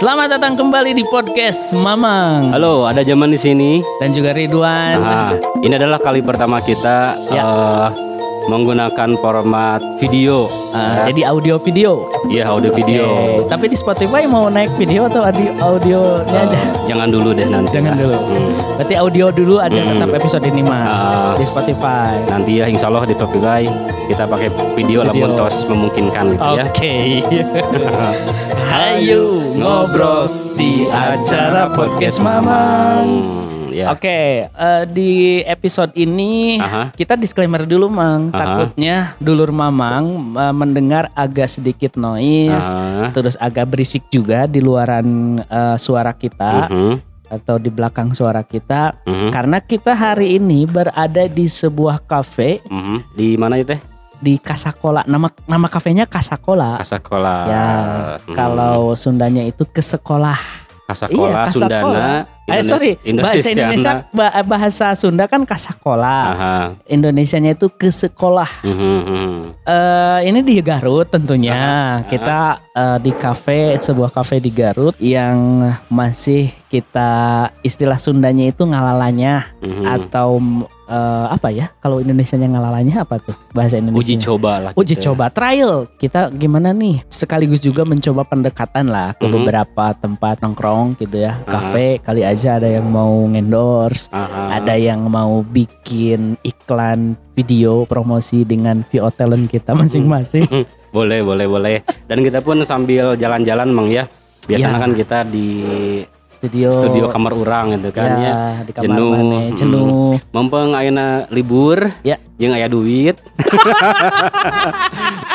Selamat datang kembali di podcast Mamang Halo, ada zaman di sini. dan juga Ridwan. Nah, ini adalah kali pertama kita Ya. eh, menggunakan format video. Ah, jadi audio video. Iya, audio video. Oke, Tapi di Spotify mau naik video atau audio audionya aja? Eh, jangan dulu deh nanti. Jangan lah. dulu. Hmm. Berarti audio dulu ada Hmm. tetap episode ini mah Ah. di Spotify. Nanti ya insya Allah di Spotify kita pakai video, Video. lamun tos memungkinkan gitu ya. Oke. Hayu ngobrol di acara podcast Mamang. Hmm, ya. Oke, eh, di episode ini Aha. kita disclaimer dulu, Mang. Aha. Takutnya dulur Mamang eh, mendengar agak sedikit noise, Ah, terus agak berisik juga di luaran eh, suara kita mhm, atau di belakang suara kita. mhm, Karena kita hari ini berada di sebuah kafe mhm. Di mana itu teh? Di Kasakola. Nama nama kafenya Kasakola. Kasakola. Ya, Mhm. kalau Sundanya itu ke sekolah. Kasakola, Iya, Kasakola. Sundana, Eh sorry, bahasa Indonesia ba- bahasa Sunda kan Kasakola. Aha. Indonesianya itu ke sekolah. Eh ini di Garut tentunya. Aha. Kita eh, di kafe sebuah kafe di Garut yang masih kita istilah Sundanya itu ngalalanya Mhm. atau eh, apa ya? Kalau Indonesianya ngalalanya apa tuh bahasa Indonesia? uji coba lah Uji gitu ya. coba trial kita gimana nih sekaligus juga mencoba pendekatan lah ke Mhm. beberapa tempat nongkrong gitu ya kafe kali aja ada yang mau endorse Aha. ada yang mau bikin iklan video promosi dengan VO talent kita masing-masing boleh boleh boleh dan kita pun sambil jalan-jalan mang ya biasanya Ya. kan kita di studio studio kamar orang gitu kan ya, ya, di kamar Jenuh. mana Mm. jenuh mumpung ayeuna libur Ya. jeung aya duit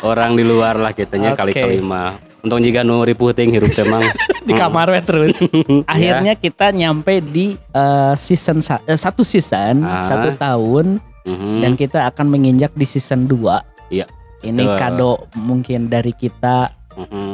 orang di luar lah kitanya Oke. kali kelima untung jika nu ripuh ting hirup teh mang di Mm. kamar we terus Ya. akhirnya kita nyampe di eh, season sa- eh, satu season Ah. satu tahun Mhm. dan kita akan menginjak di season 2 Iya, ini betul. kado mungkin dari kita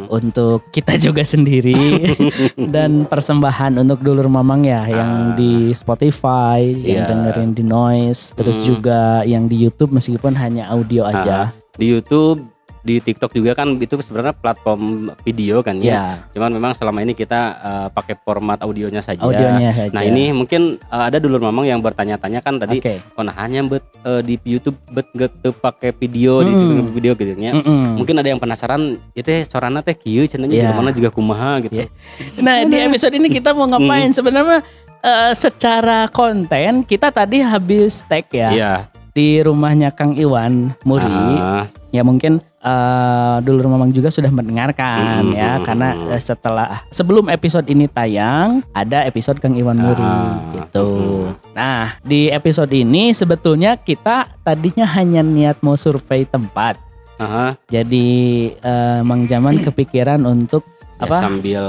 Untuk kita juga sendiri dan persembahan untuk dulur mamang ya yang Ah. di Spotify yang Iya. dengerin di Noise terus Hmm. juga yang di YouTube meskipun hanya audio aja di YouTube di TikTok juga kan itu sebenarnya platform video kan ya ya cuman memang selama ini kita eh, pakai format audionya saja audionya saja Nah ini mungkin eh, ada dulur mamang yang bertanya-tanya kan tadi oh nah hanya bet eh, di YouTube bet nggak teu pakai video di Hmm. YouTube video gitu ya. Mm-mm. Mungkin ada yang penasaran itu teh sorana teh kieu cenanya Iya. di mana juga kumaha gitu. Iya. Nah di episode ini kita mau ngapain Hmm. sebenarnya eh, secara konten kita tadi habis tag ya Iya. di rumahnya Kang Iwan Muri Ah, ya mungkin eh, dulur mamang juga sudah mendengarkan Hmm, ya hmm, karena hmm. eh, setelah sebelum episode ini tayang ada episode Kang Iwan Muri Ah, gitu. hmm. Nah di episode ini sebetulnya kita tadinya hanya niat mau survei tempat. aha. Jadi eh, Mang Jaman kepikiran untuk Ya, apa? sambil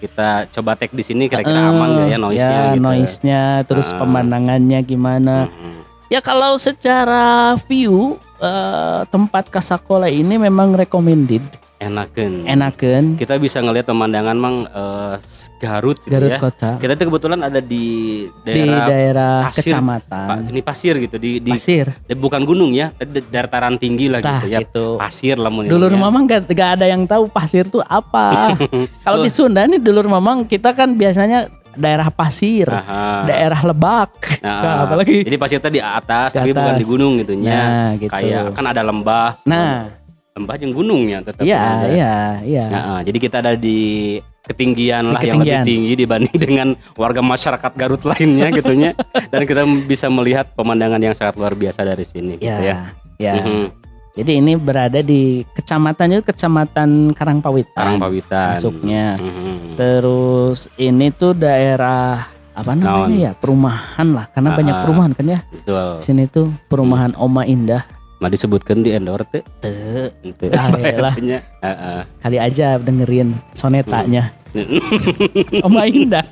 kita coba tag di sini kira-kira Eh, aman gak ya noise-nya ya, gitu. noise-nya, terus Ah. pemandangannya gimana? Mhm. Ya kalau secara view eh, tempat Kasakola ini memang recommended, Enakeun. enakan Kita bisa ngelihat pemandangan mang eh, Garut gitu Garut ya. Kota. Kita tuh kebetulan ada di di daerah daerah pasir, kecamatan Pa- ini pasir gitu di di pasir Eh, bukan gunung ya, tapi da- dataran tinggi lah Tah, gitu ya. itu Pasir lah mun dulur ya. mamang gak, gak ada yang tahu pasir tuh apa kalau di Sunda nih dulur mamang kita kan biasanya daerah pasir Aha. daerah lebak Nah, Nah, apalagi Jadi pasir tadi di atas, Di tapi bukan di gunung gitu nya. nah gitu Kayak kan ada lembah. nah lembah jeung gunungnya tetap iya ada. iya iya Nah, ah, jadi kita ada di ketinggian Di lah yang lebih tinggi dibanding dengan warga masyarakat Garut lainnya gitunya. Dan kita bisa melihat pemandangan yang sangat luar biasa dari sini gitu ya ya. ya Mhm. Jadi ini berada di kecamatan itu kecamatan Karangpawitan Karangpawitan. masuknya Mhm. terus ini tuh daerah apa namanya Naon? ya perumahan lah karena Ah, banyak ah. perumahan kan ya Betul. sini tuh perumahan Oma Indah Mah disebutkan di endor teh. Itu. Ah, kali aja dengerin sonetanya Hmm. Oma Indah.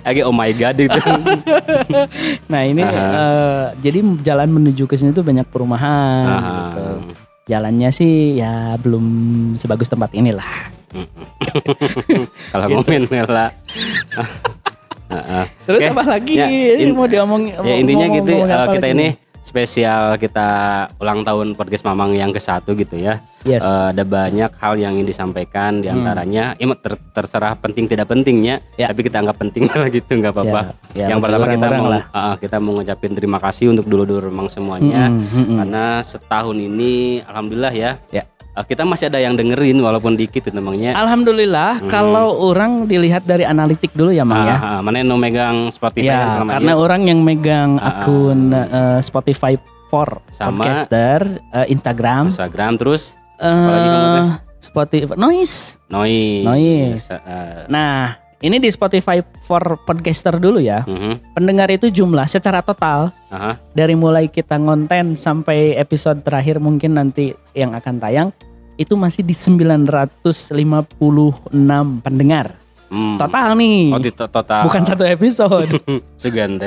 Lagi oh my god itu. Nah ini eh, jadi jalan menuju ke sini tuh banyak perumahan. Aha. gitu. Jalannya sih ya belum sebagus tempat inilah. Kalau Gitu. ngomongin lah. Heeh. Terus Oke. apa lagi? Ya, ini in- mau diomong Ya intinya mau- gitu ngomong eh, kita lagi ini spesial kita ulang tahun podcast Mamang yang ke satu gitu ya. Yes. Eh, ada banyak hal yang ingin disampaikan di antaranya ya ter- terserah penting tidak pentingnya Hmm. Ya. tapi kita anggap penting lah gitu nggak apa-apa Ya, ya, yang pertama kita orang-orang mau lah. ah, kita mau ngucapin terima kasih untuk dulu-dulu memang semuanya Mm-mm, mm-mm. karena setahun ini alhamdulillah ya Ya. eh, kita masih ada yang dengerin walaupun dikit itu namanya Alhamdulillah Hmm. kalau orang dilihat dari analitik dulu ya Mang ya. Ah, ah, mana yang megang Spotify Ya, selama karena ini? orang yang megang Ah, ah. akun eh, Spotify for Sama. podcaster, eh, Instagram, Instagram terus eh teh? Spotify, Noise. Noise. Noise. Eh, Nah, ini di Spotify for podcaster dulu ya. mhm, Pendengar itu jumlah secara total aha. dari mulai kita ngonten sampai episode terakhir mungkin nanti yang akan tayang itu masih di 956 pendengar Hmm. total nih. Oh, di to- total. Bukan satu episode. Segan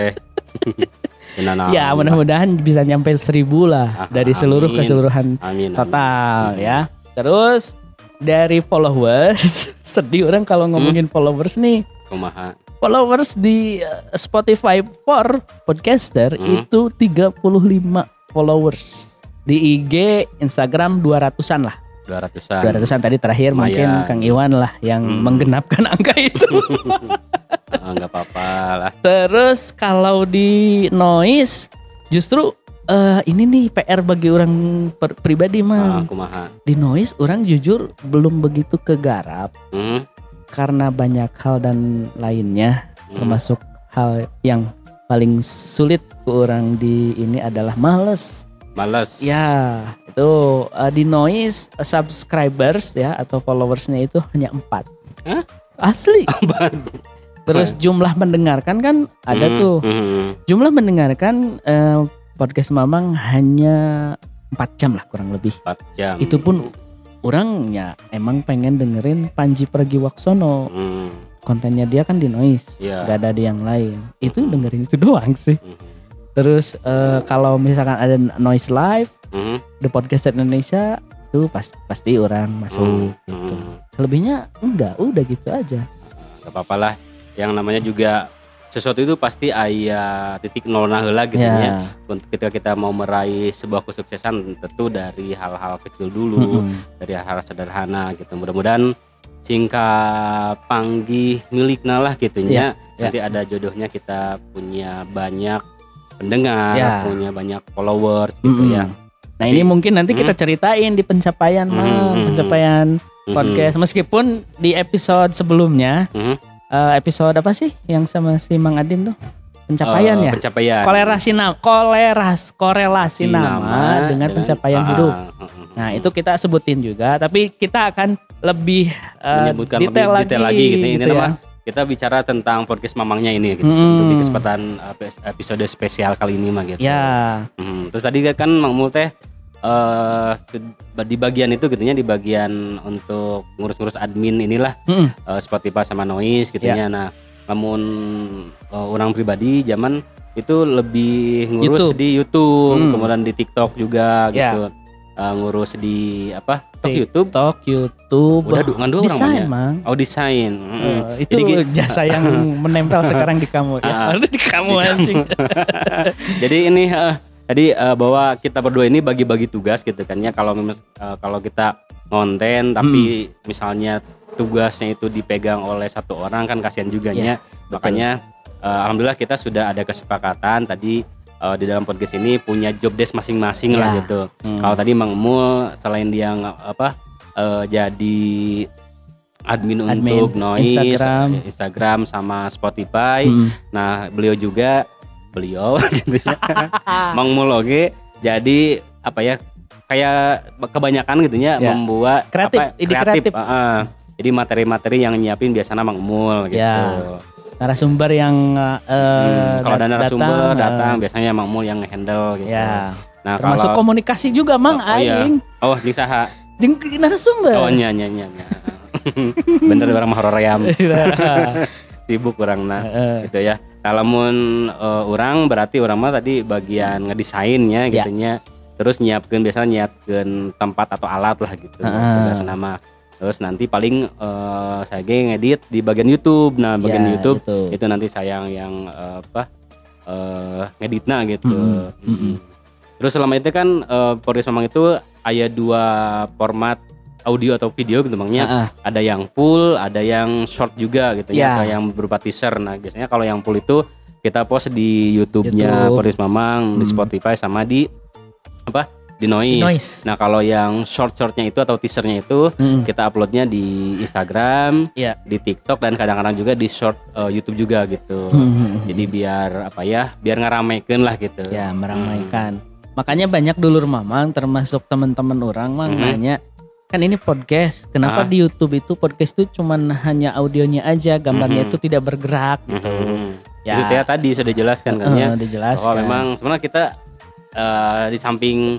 ya, amin. mudah-mudahan bisa nyampe seribu lah Ah, dari seluruh amin. keseluruhan Amin. amin. total Hmm. ya. Terus dari followers, sedih orang kalau ngomongin followers nih. Kumaha. Followers di uh, Spotify for podcaster Hmm. itu 35 followers. Di IG, Instagram 200-an lah. 200-an. 200-an tadi terakhir Lumayan. mungkin Kang Iwan lah yang Hmm. menggenapkan angka itu. Ah, nggak apa-apa lah. Terus kalau di noise justru eh, ini nih PR bagi orang per- pribadi Ah, mah. kumaha. Di noise orang jujur belum begitu kegarap Hmm. karena banyak hal dan lainnya hmm. termasuk hal yang paling sulit ke orang di ini adalah males. Males. Ya, itu eh, di noise subscribers ya atau followersnya itu hanya empat. Hah? Asli. Terus jumlah mendengarkan kan ada Hmm, tuh. hmm, Jumlah mendengarkan eh, podcast Mamang hanya 4 jam lah kurang lebih. 4 jam. Itu pun orang ya emang pengen dengerin Panji Pragiwaksono. Hmm, Kontennya dia kan di noise, Iya. gak ada di yang lain. Itu Mhm. dengerin itu doang sih. hmm, Terus eh, kalau misalkan ada noise live hmm, di podcast Indonesia itu pas, pasti orang masuk hmm, gitu. hmm. Selebihnya enggak, udah gitu aja. Gak apa-apa lah. Yang namanya juga sesuatu itu pasti ayah titik nol nah heula gitu ya. Ya. Untuk ketika kita mau meraih sebuah kesuksesan tentu dari hal-hal kecil dulu, Mm-mm. dari hal sederhana gitu. Mudah-mudahan singkat panggih milikna lah gitu Iya, ya. Nanti ada jodohnya kita punya banyak pendengar, Ya. punya banyak followers gitu Mm-mm. ya. Nah ini mungkin nanti kita ceritain di pencapaian mah, Mhm. pencapaian Mhm. podcast. Meskipun di episode sebelumnya, Mhm. Eh, episode apa sih yang sama si Mang Adin tuh pencapaian Eh, ya? Pencapaian. Kolerasi nama, koleras, korelasi Si nama, dengan, pencapaian ah, hidup. ah, ah, Nah itu kita sebutin juga, tapi kita akan lebih eh, menyebutkan detail, lebih detail lagi, gitu. Ini gitu nama ya. kita bicara tentang podcast mamangnya ini gitu Hmm. untuk di kesempatan uh, episode spesial kali ini mah gitu. Ya, Hmm, Terus tadi kan Mang Mul teh eh, di bagian itu gitu ya di bagian untuk ngurus-ngurus admin inilah Mm-mm. eh, Spotify sama Noise gitu Ya. ya. Nah, namun eh, orang pribadi zaman itu lebih ngurus YouTube. di YouTube, Hmm. kemudian di TikTok juga Ya. gitu. Eh, ngurus di apa? TikTok, Tik- YouTube. TikTok, YouTube, Udah du- ngan dua orang desain mang. Oh desain. Eh, itu Jadi jasa yang menempel sekarang di kamu ya. Ada di kamu Di kamu. anjing. Jadi ini eh, tadi eh, bahwa kita berdua ini bagi-bagi tugas gitu kan ya kalau eh, kalau kita konten tapi Hmm. misalnya tugasnya itu dipegang oleh satu orang kan kasihan juga Iya, ya. Makanya eh, alhamdulillah kita sudah ada kesepakatan tadi eh, di dalam podcast ini punya job desk masing-masing lah Ya. gitu. Hmm. Kalau tadi Mang Mul selain dia apa eh, jadi admin, Admin, untuk Noise, Instagram. Instagram sama Spotify. Mm. Nah, beliau juga beliau gitu ya. Mang Mul oge jadi apa ya kayak kebanyakan gitu ya, Ya. membuat Kreatif, apa, ide kreatif. heeh. jadi materi-materi yang nyiapin biasanya Mang Mul gitu. Ya. narasumber yang eh, Hmm, kalau ada narasumber eh, datang biasanya Mang Mul yang handle gitu. Ya, Nah, termasuk kalau komunikasi juga mang Oh, iya. aing. Oh, di saha? Jeung narasumber. Oh, nya nya nya. Bener orang mah hororayam. Sibuk orang nah. Heeh. gitu ya. Nah, lamun eh, orang berarti orang mah tadi bagian ngedesainnya Ya. gitu nya. Terus nyiapkeun biasanya nyiapkeun tempat atau alat lah gitu. Heeh. Tugas nama. Terus nanti paling eh, saya ge ngedit di bagian YouTube. Nah, bagian Ya, YouTube itu. itu nanti saya yang eh, apa eh ngeditna gitu. Mm-mm, Mm-mm. Terus selama itu kan eh, podcast memang itu ada dua format audio atau video gitu bangnya. Ah, ah. Ada yang full, ada yang short juga gitu Ya. ya, atau yang berupa teaser. Nah, biasanya kalau yang full itu kita post di YouTube-nya YouTube. Podcast Mamang, di Hmm. Spotify sama di apa? Di Noise. Noise. Nah, kalau yang short-shortnya itu atau teasernya itu Mm-mm. kita uploadnya di Instagram, Iya. di TikTok dan kadang-kadang juga di short eh, YouTube juga gitu. Mm-mm. Jadi biar apa ya? Biar ngeramekeun lah gitu. ya meramaikan. Makanya banyak dulur mamang termasuk teman-teman orang mang Mhm. nanya kan ini podcast. Kenapa Ah. di YouTube itu podcast itu cuman hanya audionya aja, gambarnya Mhm. itu tidak bergerak gitu. Mhm. Ya. Itu ya tadi sudah jelaskan kan ya. Eh, dijelaskan. Bahwa memang sebenarnya kita eh, di samping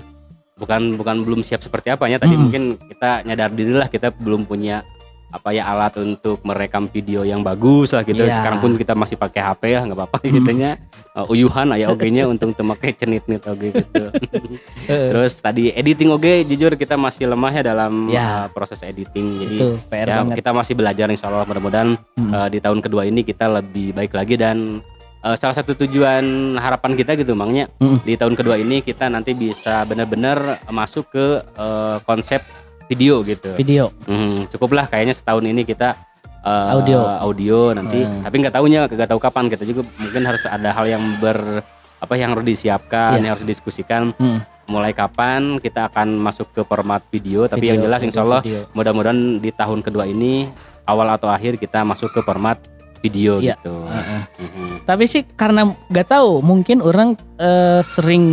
bukan bukan belum siap seperti apa ya tadi Mm-mm. mungkin kita nyadar diri lah kita belum punya apa ya alat untuk merekam video yang bagus lah gitu. Iya. Sekarang pun kita masih pakai HP lah nggak apa-apa Mm. gitu nya. Eh, uyuhan aya oge-nya untung teu make cenit-nit oge gitu. Terus tadi editing oge jujur kita masih lemah ya dalam Ya. eh, proses editing. Jadi itu PR ya banget. kita masih belajar insya Allah mudah-mudahan Hmm. eh, di tahun kedua ini kita lebih baik lagi dan eh, salah satu tujuan harapan kita gitu mangnya Mm. di tahun kedua ini kita nanti bisa benar-benar masuk ke eh, konsep video gitu Video. Hmm, cukuplah kayaknya setahun ini kita eh, Audio. audio nanti Hmm. tapi nggak tahunya nggak tahu kapan kita juga mungkin harus ada hal yang ber apa yang harus disiapkan Iya. yang harus didiskusikan Hmm. mulai kapan kita akan masuk ke format video tapi Video, yang jelas video, insya Allah mudah-mudahan di tahun kedua ini awal atau akhir kita masuk ke format video Iya. gitu. Heeh. Mhm. Tapi sih karena nggak tahu, mungkin orang eh, sering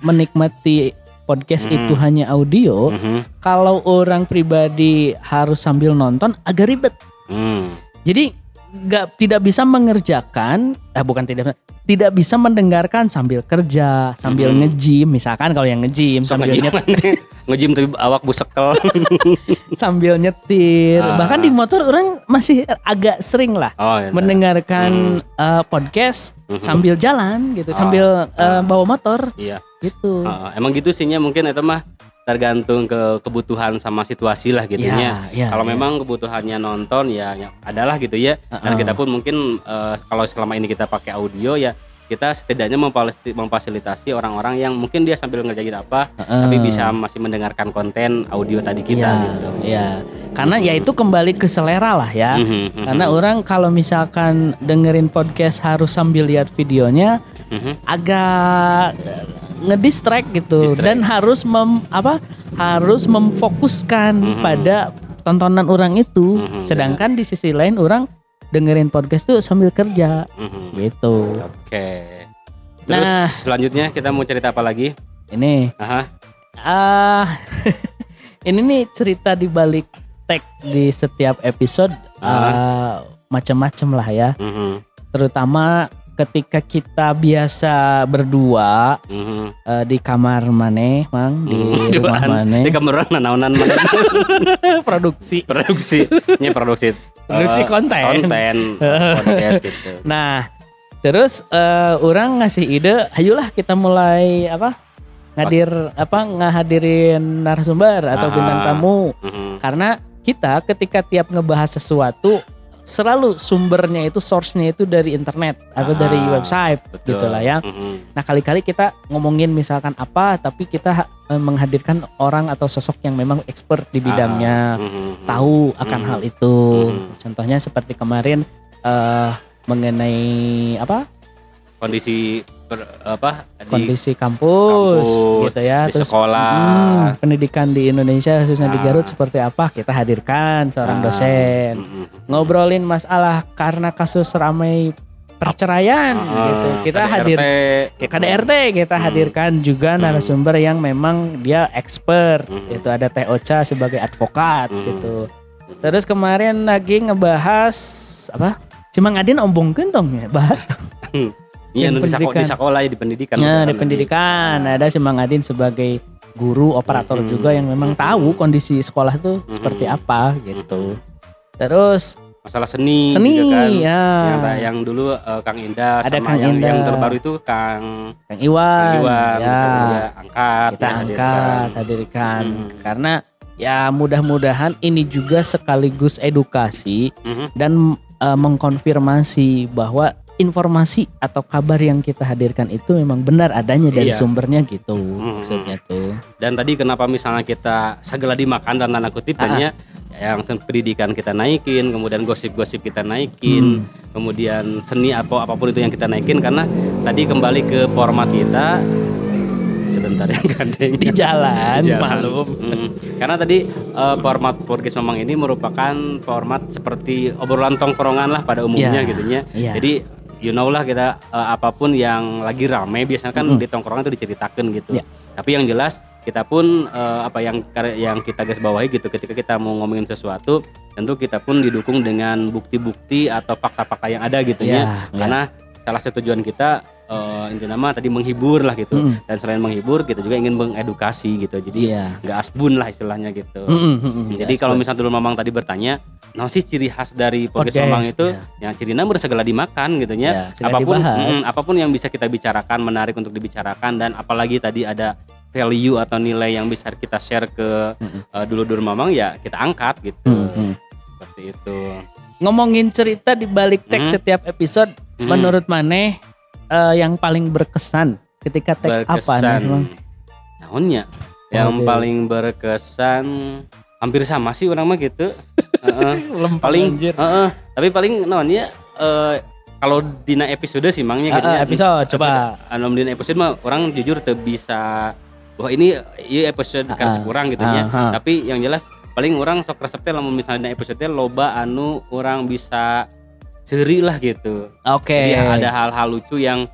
menikmati podcast Hmm. itu hanya audio. Mhm. Kalau orang pribadi harus sambil nonton agak ribet. Hmm. Jadi nggak tidak bisa mengerjakan, eh bukan tidak tidak bisa mendengarkan sambil kerja, sambil Mhm. nge-gym, misalkan kalau yang nge-gym Sok sambil ngejim nyet, ngejim tapi awak busekel. sambil nyetir. Ah. Bahkan di motor orang masih agak sering lah Oh, iya. mendengarkan eh, podcast Mhm. sambil jalan gitu, Ah. sambil Ah. bawa motor Iya. gitu. Heeh, emang gitu sihnya mungkin itu mah tergantung ke kebutuhan sama situasi lah gitu ya. ya, Kalau ya. memang kebutuhannya nonton ya, ya adalah gitu ya. Dan Heeh. kita pun mungkin eh, kalau selama ini kita pakai audio ya kita setidaknya memfasilitasi, orang-orang yang mungkin dia sambil ngerjain apa Heeh. tapi bisa masih mendengarkan konten audio tadi kita Iya, gitu. iya. Karena ya itu kembali ke selera lah ya. Mhm, Karena orang kalau misalkan dengerin podcast harus sambil lihat videonya mhm. agak ngedistract gitu Distract. dan harus mem, apa harus memfokuskan Mhm. pada tontonan orang itu. Mhm, Sedangkan di sisi lain orang dengerin podcast tuh sambil kerja Mhm. gitu. Oke. Terus Nah. selanjutnya kita mau cerita apa lagi? Ini Aha. ah ini nih cerita di balik tag di setiap episode ah, macam-macam lah ya. Mhm, Terutama ketika kita biasa berdua mhm. eh, di kamar maneh, Mang, di Hmm, rumah duaan. maneh. Ini kameran nanaonan mana? produksi produksi. Ini produksi. produksi eh, konten. konten podcast gitu. Nah, terus eh, orang ngasih ide, ayolah kita mulai apa? Ngadir apa ngahadirin narasumber atau Ah. bintang tamu. Mhm, Karena kita ketika tiap ngebahas sesuatu selalu sumbernya itu source-nya itu dari internet atau Ah, dari website betul. gitu lah ya. Mhm, Nah, kali-kali kita ngomongin misalkan apa tapi kita eh, menghadirkan orang atau sosok yang memang expert di bidangnya. ah, mhm, tahu akan Mhm. hal itu. Mhm. Contohnya seperti kemarin eh mengenai apa Kondisi ber- apa di kondisi kampus, kampus, gitu ya, di terus sekolah. hmm, pendidikan di Indonesia khususnya di Ah. Garut seperti apa kita hadirkan seorang Ah, dosen mhm. ngobrolin masalah karena kasus ramai perceraian Ah, gitu. Kita KDRT. hadir ya, KDRT kita Hmm. hadirkan juga Hmm. narasumber yang memang dia expert Hmm. itu ada Teh Ocha sebagai advokat Hmm. gitu terus kemarin lagi ngebahas apa Cimang Adin ombongkeun tong ya bahas Iya, di, pendidikan. di sekolah ya di pendidikan. nah bukan di pendidikan ada Cimang Adin sebagai guru operator Hmm. juga yang memang Hmm. tahu kondisi sekolah itu Hmm. seperti apa gitu terus Masalah seni, seni juga kan. ya Yang, yang dulu eh, Kang Indah Ada sama Kang yang, Indah. yang terbaru itu Kang Kang Iwan, Kang Iwan ya gitu, ya, angkat kita ya, angkat hadirkan. hadirkan Hmm. karena ya mudah-mudahan ini juga sekaligus edukasi Mhm, dan eh, mengkonfirmasi bahwa informasi atau kabar yang kita hadirkan itu memang benar adanya dari Iya. sumbernya gitu Hmm. maksudnya tuh. Dan tadi kenapa misalnya kita segala dimakan dan tanda kutip kan ya, yang pendidikan kita naikin, kemudian gosip-gosip kita naikin, kemudian seni atau apa pun itu yang kita naikin karena tadi kembali ke format kita sebentar ya gandeng. Di jalan, Jalan. malum. Mm. Karena tadi eh, format podcast memang ini merupakan format seperti obrolan tongkrongan lah pada umumnya Iya, gitu ya. iya. Jadi you know lah kita eh, apa pun yang lagi rame biasanya kan Mm-mm. di tongkrongan itu diceritakan gitu. Iya. Tapi yang jelas kita pun eh, apa yang yang kita garis bawahi gitu ketika kita mau ngomongin sesuatu tentu kita pun didukung dengan bukti-bukti atau fakta-fakta yang ada gitu Iya, ya. iya. Karena salah satu tujuan kita eh, inti nama tadi menghibur lah gitu. Mm-mm. Dan selain menghibur kita juga ingin mengedukasi gitu. Jadi Iya. nggak asbun lah istilahnya gitu. Mm-mm, mm-mm. Jadi kalau misalnya dulu Mamang tadi bertanya, nah sih ciri khas dari podcast, Podcast, Mamang itu ya. yang ciri nama segala dimakan gitu Ya, ya. segala apa pun mm, apa pun yang bisa kita bicarakan menarik untuk dibicarakan dan apalagi tadi ada value atau nilai yang bisa kita share ke Mm-mm. eh, dulu-dulu Mamang ya kita angkat gitu. Mm-mm. Seperti itu. Ngomongin cerita di balik tag Hmm. setiap episode, Hmm. menurut Maneh eh, yang paling berkesan ketika tag apa nih, Bang? Naonnya? Yang Waduh. paling berkesan hampir sama sih orang mah gitu. Lempeng paling anjir. Heeh, tapi paling naonnya eh kalau dina episode sih mangnya gitu ya. episode coba. anu dina episode mah orang jujur tuh bisa bahwa ini iya episode Ah, kan kurang gitu ya. Tapi yang jelas paling orang sok resepnya lamun misalnya episode loba anu orang bisa seri lah gitu. Oke. Jadi ada hal-hal lucu yang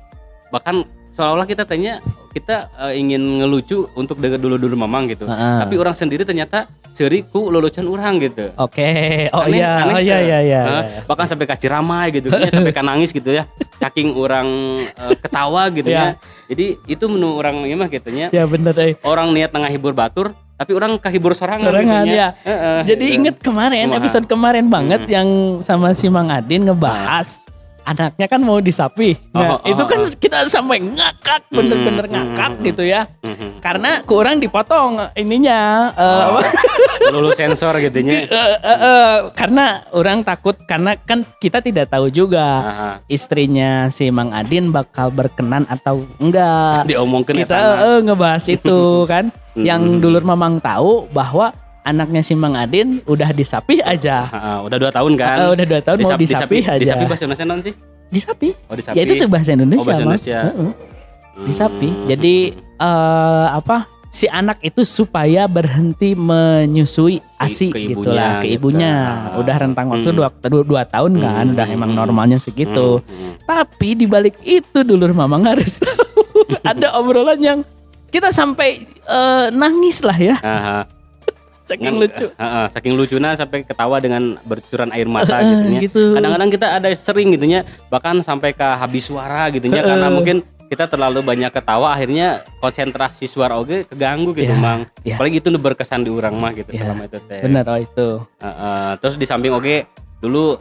bahkan seolah-olah kita tanya kita eh, ingin ngelucu untuk dekat dulu-dulu mamang gitu. Heeh. Tapi orang sendiri ternyata seri ku lelucon orang gitu. Oke. Oh Aneh- iya, aneh oh iya tuh. iya iya. Hah? bahkan sampai kaci ramai gitu ya, sampai kan nangis gitu ya saking orang eh, ketawa gitu Ya. ya jadi itu menu orang ya mah gitu nya Ya bener eh. orang niat tengah hibur batur tapi orang kahibur sorangan Sorangan, gitu nya. ya. Heeh, Jadi gitu. inget kemarin Kumaha? episode kemarin banget Hmm. yang sama si Mang Adin ngebahas anaknya kan mau disapi. Nah, Oh, oh, itu kan oh. kita sampai ngakak bener-bener ngakak hmm, gitu ya. Mhm. Karena kurang dipotong ininya eh, Oh, lulus sensor gitu nya Eh, eh, eh, karena orang takut karena kan kita tidak tahu juga Aha. istrinya si Mang Adin bakal berkenan atau enggak. diomongkan kita eh, ngebahas itu kan yang dulur mamang tahu bahwa anaknya si Mang Adin udah disapih aja Heeh, udah dua tahun kan Eh, udah dua tahun mau Disap- disapih aja disapi bahasa Indonesia non sih disapi oh disapi ya itu tuh bahasa Indonesia, Oh, bahasa. Indonesia. Heeh, Hmm. disapi jadi eh, apa si anak itu supaya berhenti menyusui asi ke gitu lah ke ibunya, gitu. udah rentang waktu Hmm. dua, dua, dua tahun kan Hmm. udah emang normalnya segitu Hmm, hmm. Tapi di balik itu dulur mamang harus tahu ada obrolan yang kita sampai eh, nangis lah ya, Aha. saking Ngan- lucu. Heeh, saking lucunya sampai ketawa dengan bercuran air mata Eh, gitu nya. gitu. Kadang-kadang kita ada sering gitu nya, bahkan sampai ke habis suara gitu nya karena mungkin kita terlalu banyak ketawa akhirnya konsentrasi suara oge keganggu gitu Ya, mang. ya. Apalagi itu berkesan di urang mah gitu Ya, selama itu teh. Bener oh itu. Heeh, terus di samping oge dulu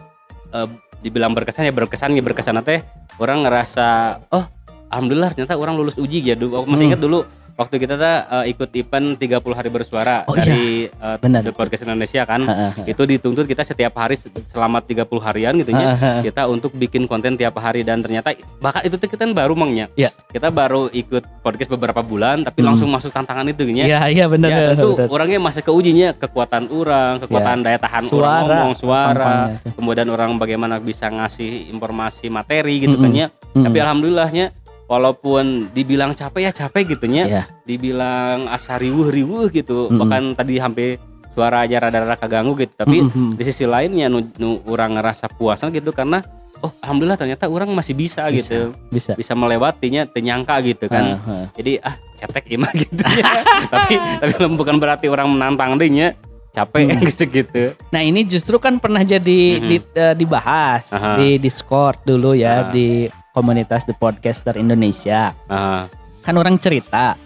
eh, dibilang berkesan ya berkesan ya berkesan teh orang ngerasa oh alhamdulillah ternyata orang lulus uji ya dulu masih Hmm. ingat dulu waktu kita tuh eh, ikut event 30 hari bersuara Oh, dari eh, Benar. The Podcast Indonesia kan Heeh. itu dituntut kita setiap hari selama 30 harian gitu ya kita untuk bikin konten tiap hari dan ternyata bahkan itu tuh kita baru mangnya Iya. kita baru ikut podcast beberapa bulan tapi Hmm. langsung masuk tantangan itu gitu ya Iya iya bener. ya tentu bener. orangnya masih keujinya kekuatan orang, kekuatan daya tahan orang Suara, ngomong, suara, kemudian orang bagaimana bisa ngasih informasi materi gitu Mm-mm. kan ya. Mm. Tapi alhamdulillahnya walaupun dibilang capek ya capek gitu ya, Iya. dibilang asa riwuh-riwuh gitu, Mm-mm. bahkan tadi hampir suara aja rada-rada keganggu gitu. Tapi Mm-mm. di sisi lainnya nu, nu orang ngerasa puasan gitu karena oh alhamdulillah ternyata orang masih bisa, Bisa. gitu. bisa. Bisa melewatinya tenyangka gitu kan Heeh. jadi ah cetek imah gitu ya tapi tapi bukan berarti orang menantang deh nya capek Hmm. gitu gitu Nah ini justru kan pernah jadi Mhm. di- eh, dibahas Aha. di Discord dulu ya Ah. di komunitas The Podcaster Indonesia. ah Kan orang cerita.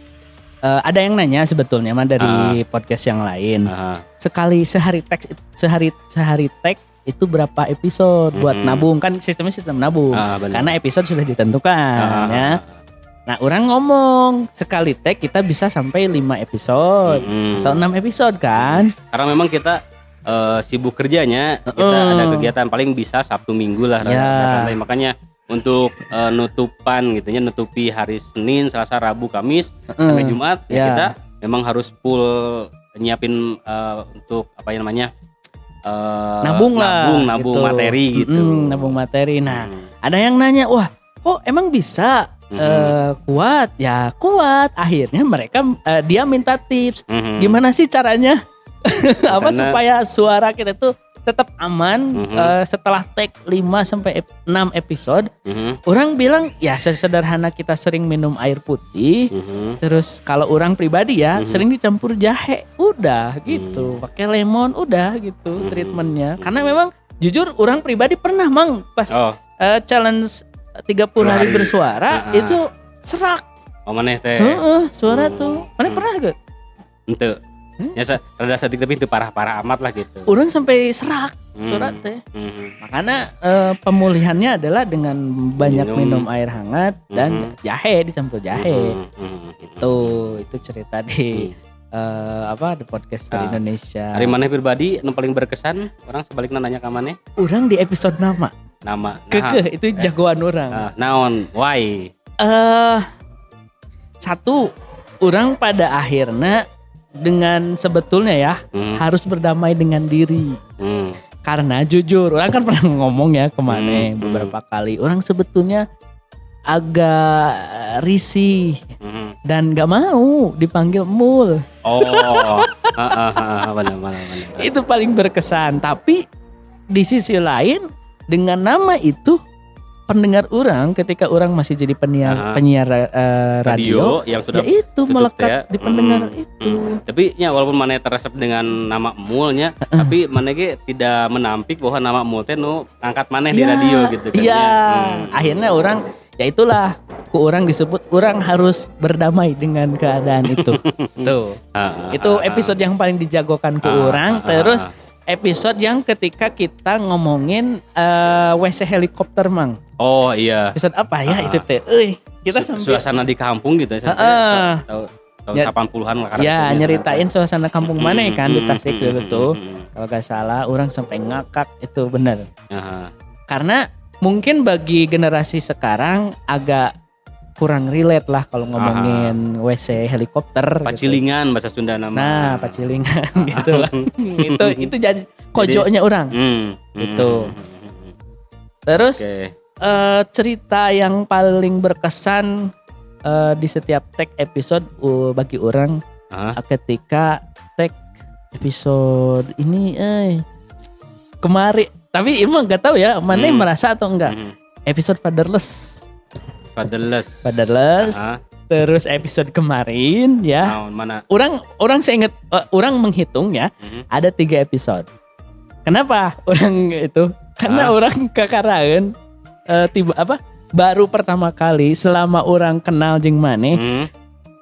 eh, ada yang nanya sebetulnya mah dari podcast yang lain. ah sekali sehari teks sehari sehari tag itu berapa episode buat Mm-mm. nabung kan sistemnya sistem nabung benar. karena episode sudah ditentukan Ah, ya nah orang ngomong sekali tag kita bisa sampai 5 episode Mm-mm. atau 6 episode kan karena memang kita eh, sibuk kerjanya kita Heeh. ada kegiatan paling bisa sabtu minggu lah rada santai makanya untuk eh, nutupan gitu ya nutupi hari Senin, Selasa, Rabu, Kamis sampai Heeh. Jumat ya, ya. kita memang harus full nyiapin eh, untuk apa ya namanya eh, nabung lah nabung, nabung gitu. materi gitu Mm-mm, nabung materi nah Hmm. ada yang nanya wah kok emang bisa Mhm. eh, kuat ya kuat akhirnya mereka eh, dia minta tips Mhm. gimana sih caranya apa Karena- supaya suara kita tuh tetap aman Mhm. eh, setelah take 5 sampai ep- 6 episode Mhm. orang bilang ya sesederhana kita sering minum air putih Mhm. terus kalau orang pribadi ya Mhm. sering dicampur jahe udah gitu pakai lemon udah gitu Mhm. treatmentnya karena memang jujur orang pribadi pernah mang pas Oh, eh, challenge 30 hari Hari. bersuara Ah. itu serak oh maneh teh. Heeh, suara Hmm. tuh mana Hmm. pernah gak Ente. Hmm? Ya rada sedikit tapi itu parah-parah amat lah gitu. orang sampai serak Hmm. suara teh Mhm. makanya eh, pemulihannya adalah dengan banyak Minum. minum, air hangat dan Mhm. jahe dicampur jahe Mhm. Mhm. tuh itu cerita di eh, apa di podcast dari Ah. Indonesia Hari maneh pribadi nu paling berkesan orang sebaliknya nanya ke maneh orang di episode nama nama nah, kekeh itu jagoan orang ah, naon why eh satu orang pada akhirnya dengan sebetulnya ya Hmm, harus berdamai dengan diri. Hmm, karena jujur orang kan pernah ngomong ya ke mana Hmm, beberapa kali orang sebetulnya agak risih hmm. dan gak mau dipanggil mul. Oh benar benar. Itu paling berkesan tapi di sisi lain dengan nama itu pendengar orang ketika orang masih jadi penyiar Aha. penyiar eh, radio, radio yang sudah ya itu melekat ya. di pendengar Hmm, itu tapi ya walaupun maneh teresep dengan nama mulnya tapi maneh ge tidak menampik bahwa nama mul teh nu angkat di Ya, radio gitu kan iya ya. Hmm. akhirnya orang ya itulah ku orang disebut orang harus berdamai dengan keadaan itu tuh Ah, ah, itu ah, ah. episode yang paling dijagokan ku Ah, orang ah, ah, terus ah. Episode yang ketika kita ngomongin eh, WC helikopter mang oh iya episode apa ya Ah. itu teh euy kita Su- sampai suasana di kampung gitu ya Heeh. tahun tahun Ya. 80-an lah ya nyeritain suasana kampung mana Hmm, kan di Tasik dulu tuh kalau gak salah orang sampai ngakak itu. Aha. karena mungkin bagi generasi sekarang agak kurang relate lah kalau ngomongin WC helikopter gitu. Pacilingan bahasa Sunda nama. nah pacilingan gitu lah itu itu jadi kojoknya orang Hmm, Itu. hmm, hmm, hmm. terus Oke. eh, cerita yang paling berkesan eh, di setiap tag episode uh, bagi orang uh, ketika tag episode ini eh kemarin tapi emang nggak tahu ya mana Hmm. merasa atau enggak Hmm. episode fatherless Fatherless. fatherless Aha. terus episode kemarin ya Naon, mana? orang orang saya ingat eh, orang menghitung ya Mhm. ada tiga episode kenapa orang itu karena Ah. orang kekarangan eh, tiba apa baru pertama kali selama orang kenal jeng Mane Hmm.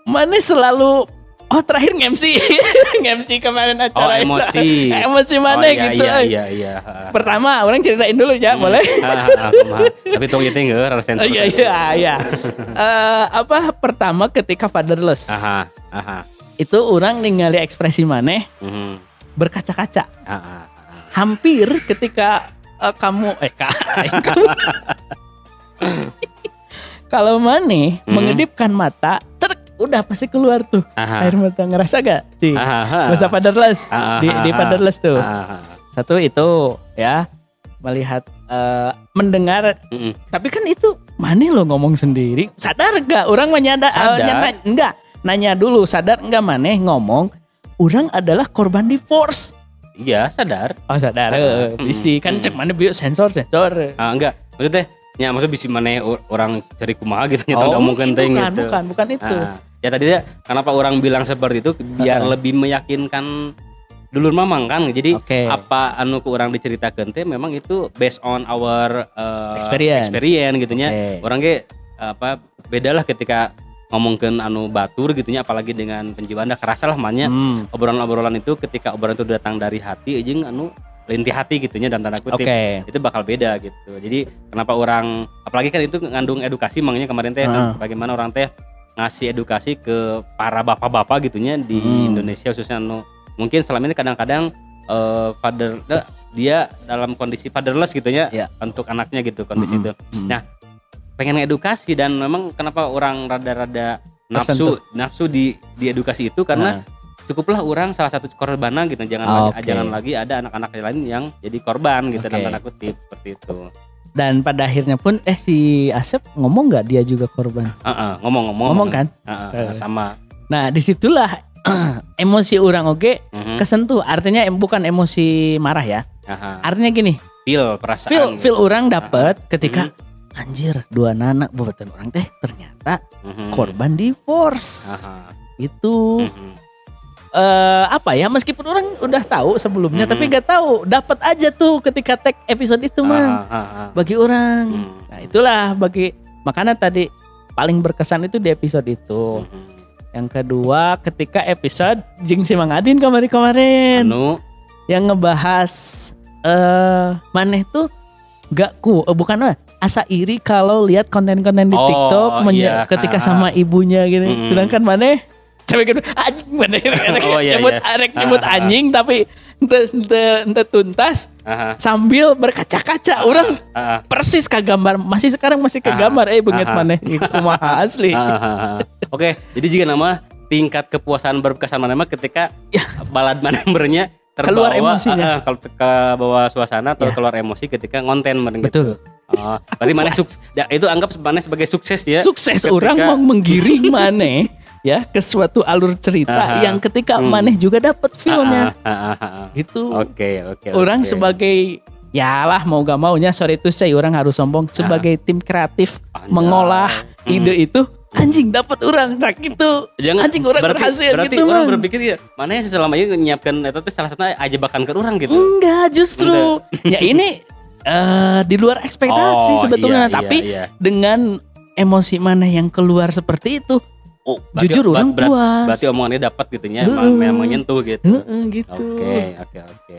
Mane selalu oh terakhir nge-MC nge-MC kemarin Oh, acara itu emosi. emosi Oh, Mane iya, gitu Iya, eh. iya, iya. Pertama orang ceritain dulu ya Hmm. boleh. Tapi tong itu enggak harus Oh, iya iya iya Eh, apa pertama ketika fatherless Aha, aha. itu orang ningali ekspresi Mane Mhm. berkaca-kaca hampir ketika eh, kamu eh Kak, kalau Mane Hmm. mengedipkan mata udah pasti keluar tuh Aha. air mata ngerasa gak sih Aha, aha. masa fatherless Ah, di, di fatherless tuh Ah, ah, ah. satu itu ya melihat eh, mendengar Mm-mm. tapi kan itu Mane lo ngomong sendiri sadar gak orang menyadar Sadar. enggak nanya dulu sadar enggak Mane ngomong orang adalah korban divorce Iya, sadar. Oh sadar, eh, mm, bisi kan mm. cek mana biar sensor sensor. Ah, enggak. Maksudnya ya maksud bisa mana orang cari kumaha gitu oh, nyata enggak mungkin bukan, gitu. bukan, bukan itu. Ah, ya tadi ya kenapa orang bilang seperti itu biar lebih meyakinkan dulur mamang kan. Jadi Oke. apa anu ke orang diceritakan teh memang itu based on our uh, Experience. experience gitu nya. Oke. Orang ge apa beda lah ketika ngomongkeun anu batur gitu nya apalagi dengan penjiwaan dah kerasa lah mahnya Hmm, obrolan-obrolan itu ketika obrolan itu datang dari hati jeung anu lintih hati gitu nya dalam tanda kutip itu bakal beda gitu. Jadi kenapa orang apalagi kan itu ngandung edukasi makanya kemarin teh Heeh. bagaimana orang teh ngasih edukasi ke para bapak-bapak gitunya di Hmm. Indonesia khususnya anu mungkin selama ini kadang-kadang eh, father eh, dia dalam kondisi fatherless gitu ya Iya. untuk anaknya gitu kondisi Mm-mm. itu. Hmm. Nah, pengen edukasi dan memang kenapa orang rada-rada nafsu nafsu di di edukasi itu karena Nah, cukuplah orang salah satu korban gitu jangan Ah, lagi, oke. jangan lagi ada anak-anak lain yang jadi korban gitu Oke. dalam tanda kutip seperti itu dan pada akhirnya pun eh si Asep ngomong nggak dia juga korban Heeh, ngomong-ngomong ngomong kan Heeh, Eh. sama nah di situlah emosi orang oke Mhm. kesentuh artinya em- bukan emosi marah ya Aha. artinya gini feel perasaan feel gitu. feel orang dapet ketika anjir dua anak buatan orang teh ternyata Mhm. korban divorce Aha. itu Mhm. Eh apa ya meskipun orang udah tahu sebelumnya Mhm. tapi gak tahu dapat aja tuh ketika tag episode itu mah Aha, aha. bagi orang Hmm. nah itulah bagi makanya tadi paling berkesan itu di episode itu Mhm. yang kedua ketika episode Jing si Mang Adin kemarin-kemarin anu yang ngebahas eh maneh tuh gak ku eh, bukan asa iri kalau lihat konten-konten di Oh, TikTok iya. ketika Ah. sama ibunya gitu. Mm-mm. Sedangkan maneh cewek gitu anjing maneh Oh, iya, nyebut iya. arek nyebut Ah, ah, ah. anjing tapi ente, ente, ente tuntas aha, sambil berkaca-kaca orang aha, persis ke gambar masih sekarang masih ke Ah, gambar eh benget ah, maneh kumaha asli. Oke, jadi jika nama tingkat kepuasan berkesan mana mah ketika Ya. balad manembernya terbawa Keluar emosinya. ah, ah, kalau ke bawah suasana atau Ya. keluar emosi ketika konten gitu. betul Oh, berarti mana ya, itu anggap mana sebagai sukses ya. sukses Ketika- orang mau menggiring maneh ya ke suatu alur cerita Aha. yang ketika Hmm. maneh juga dapat feelnya Ah, ah, ah, ah, ah. gitu Oke, oke. orang oke. sebagai ya lah mau gak maunya sorry itu saya orang harus sombong sebagai tim kreatif Anjay. mengolah Hmm. ide itu anjing dapat orang tak gitu Jangan anjing orang berarti, berhasil berarti gitu orang Mang. berpikir ya mana yang selama ini menyiapkan itu tuh salah satu aja bahkan ke orang gitu. enggak justru ya ini eh di luar ekspektasi Oh, sebetulnya iya, iya, tapi iya. dengan emosi mana yang keluar seperti itu Oh, jujur orang berat- puas Berarti omongannya dapat gitu ya, Heeh. memang, memang menyentuh gitu. Heeh, gitu Oke, oke, oke.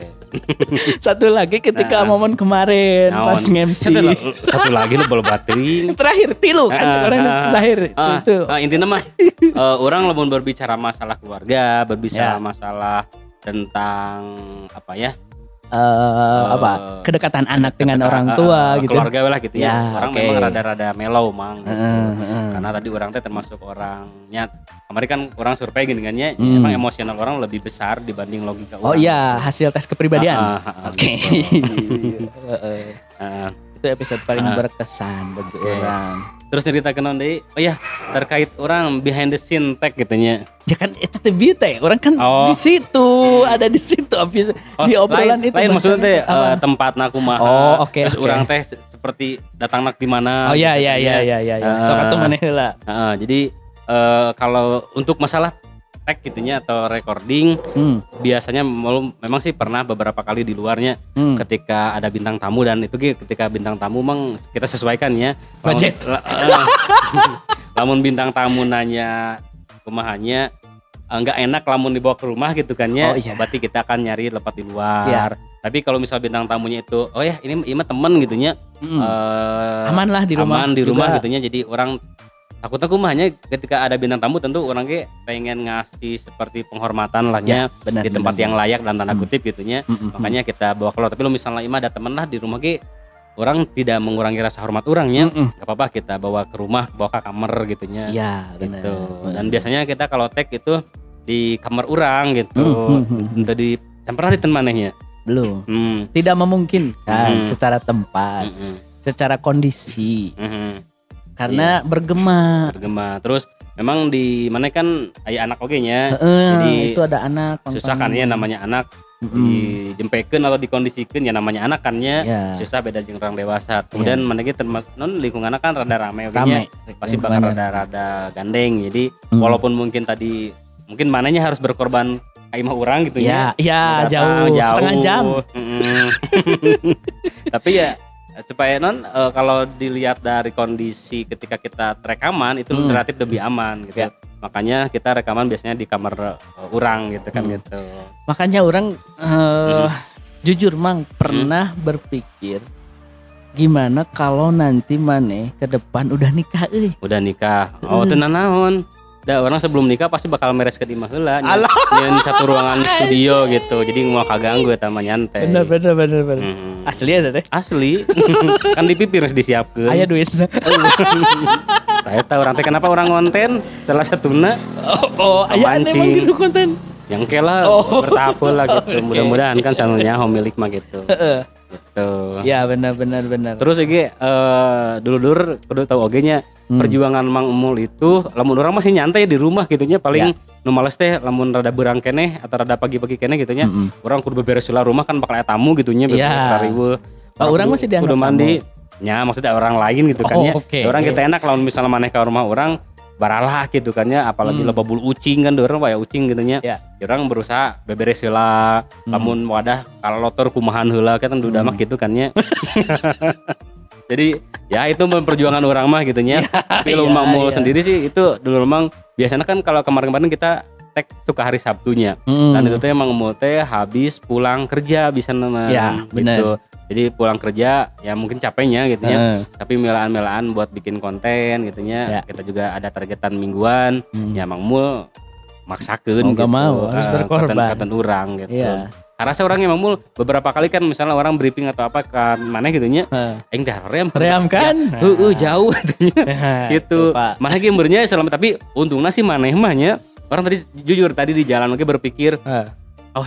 satu lagi ketika Nah. momen kemarin pas Naon? nge-MC Satu, satu lagi lu baru baterai. terakhir tilu kan Ah, sekarang ah, terakhir Ah, itu ah, intinya mah eh, orang lebih berbicara masalah keluarga, berbicara Ya. masalah tentang apa ya? Eh, apa kedekatan anak dengan orang eh, tua eh, gitu Keluarga lah gitu ya. Ya, Orang oke. memang rada-rada mellow mang. gitu. Heeh, heeh. Karena tadi orang teh termasuk orangnya kemarin kan orang survei gini kan ya, Hmm. emang emosional orang lebih besar dibanding logika oh orang. iya hasil tes kepribadian Ah, ah, ah, oke gitu. Heeh. Ah, itu episode paling Ah. berkesan bagi Oke. orang terus cerita ke deui, oh ya terkait orang behind the scene tag gitu nya. ya kan itu teh teh orang kan Oh. di situ ada di situ habis Oh, di obrolan lain, itu lain maksudnya teh eh, tempat naku mah. Oh, oke, Terus oke. orang teh se- seperti datang nak di mana. oh iya gitu iya kan iya ya. iya iya ya. Ah. sok atuh maneh heula Heeh, jadi eh, kalau untuk masalah tag gitunya atau recording hmm. biasanya memang sih pernah beberapa kali di luarnya hmm. ketika ada bintang tamu dan itu ketika bintang tamu memang kita sesuaikan ya Budget. la- eh, lamun bintang tamu nanya kumahannya eh, nggak enak lamun dibawa ke rumah gitu kan ya Oh, iya. berarti kita akan nyari lepat di luar Iya. tapi kalau misal bintang tamunya itu oh ya ini mah temen gitu nya Hmm. eh, aman lah di rumah aman di rumah juga. gitu nya jadi orang takut aku mahanya ketika ada bintang tamu tentu orang ge pengen ngasih seperti penghormatan lah Ya, nya benar di tempat benar, yang layak dan tanda Hmm. kutip Mm, mm, mm. makanya kita bawa keluar tapi lo misalnya ima ada temen lah di rumah ge orang tidak mengurangi rasa hormat orangnya Mm, mm. gak apa-apa kita bawa ke rumah bawa ke kamar gitunya Iya, benar. gitu dan biasanya kita kalau tag itu di kamar orang gitu Hmm, hmm, hmm. untuk di di manehnya belum hmm. tidak memungkinkan Hmm. secara tempat, mm, mm, secara kondisi mm, mm. Karena bergema. bergema. Terus memang di mana kan ayah anak oke nya Heeh, Jadi, itu ada anak susah kan ya namanya anak. Mm-mm. dijempekeun atau dikondisikan ya namanya anak kan ya. Ya, susah beda jeung orang dewasa. Kemudian mana ge termasuk non lingkungan kan rada rame oke nya pasti bakal rada-rada gandeng. Jadi Mm. walaupun mungkin tadi mungkin mananya harus berkorban kayak mah orang gitu Ya, ya Datang, jauh, setengah jam. Mm. tapi ya supaya non eh, kalau dilihat dari kondisi ketika kita rekaman itu Hmm. relatif lebih aman gitu Ya. makanya kita rekaman biasanya di kamar eh, orang gitu kan Hmm. gitu Makanya orang eh, jujur mang pernah berpikir gimana kalau nanti maneh ke depan udah nikah euy. udah nikah oh Hmm. tenan naon Da orang sebelum nikah pasti bakal meres ke imah heula. nyen- satu ruangan studio gitu. Jadi mau kaganggu eta mah nyantai. Bener bener bener bener. Hmm. Asli ya teh. Asli. kan di pipir harus disiapkeun. Aya duit. Saya tahu orang teh kenapa orang konten salah satunya oh, oh aya emang gitu konten. yang kela Oh. bertapel lah gitu. Mudah-mudahan kan channelnya homilik mah gitu. Heeh. Gitu. Ya benar benar benar. Terus iki eh dulu-dulu kudu tahu oge nya Hmm. perjuangan Mang Emul itu lamun orang masih nyantai di rumah gitu nya paling Ya. nu males teh lamun rada berang keneh atau rada pagi-pagi keneh gitu nya. Mm-mm. Orang kudu beberes rumah kan bakal aya tamu gitu nya beberes Ya. riweuh. Oh, orang masih dianggap kudu mandi. Ya maksudnya orang lain gitu kan Oh, ya. oke. Orang kita enak lamun misalnya maneh ke rumah orang baralah gitu kan ya apalagi Hmm. bulu ucing kan orang kayak ucing gitu nya. Ya. Orang berusaha beberes heula Hmm. lamun wadah kalau lotor kumahan heula kan duda Hmm. mah gitu kan ya. Jadi ya itu perjuangan orang mah gitu nya. Tapi iya, lu Mang Mul iya. sendiri sih itu dulu memang biasanya kan kalau kemarin-kemarin kita tag suka hari Sabtunya. Hmm. Dan itu teh emang Mul teh habis pulang kerja bisa nama Ya, gitu. bener. Jadi pulang kerja ya mungkin capeknya gitu ya. Heeh. Tapi melaan-melaan buat bikin konten gitu ya. Ya. Kita juga ada targetan mingguan. Hmm. Ya Mang Mul maksakeun Mau gitu. mau, harus Eh, berkorban. konten-konten orang gitu. Iya. Karena saya orang Mang Mul beberapa kali kan misalnya orang briefing atau apa kan mana gitu nya. Dah rem. Ream kan? Heeh, jauh katanya Nah, gitu. tuh, Pak. Mana gamernya selama tapi untungnya sih maneh mah nya. Orang tadi jujur tadi di jalan oke berpikir, Heeh. oh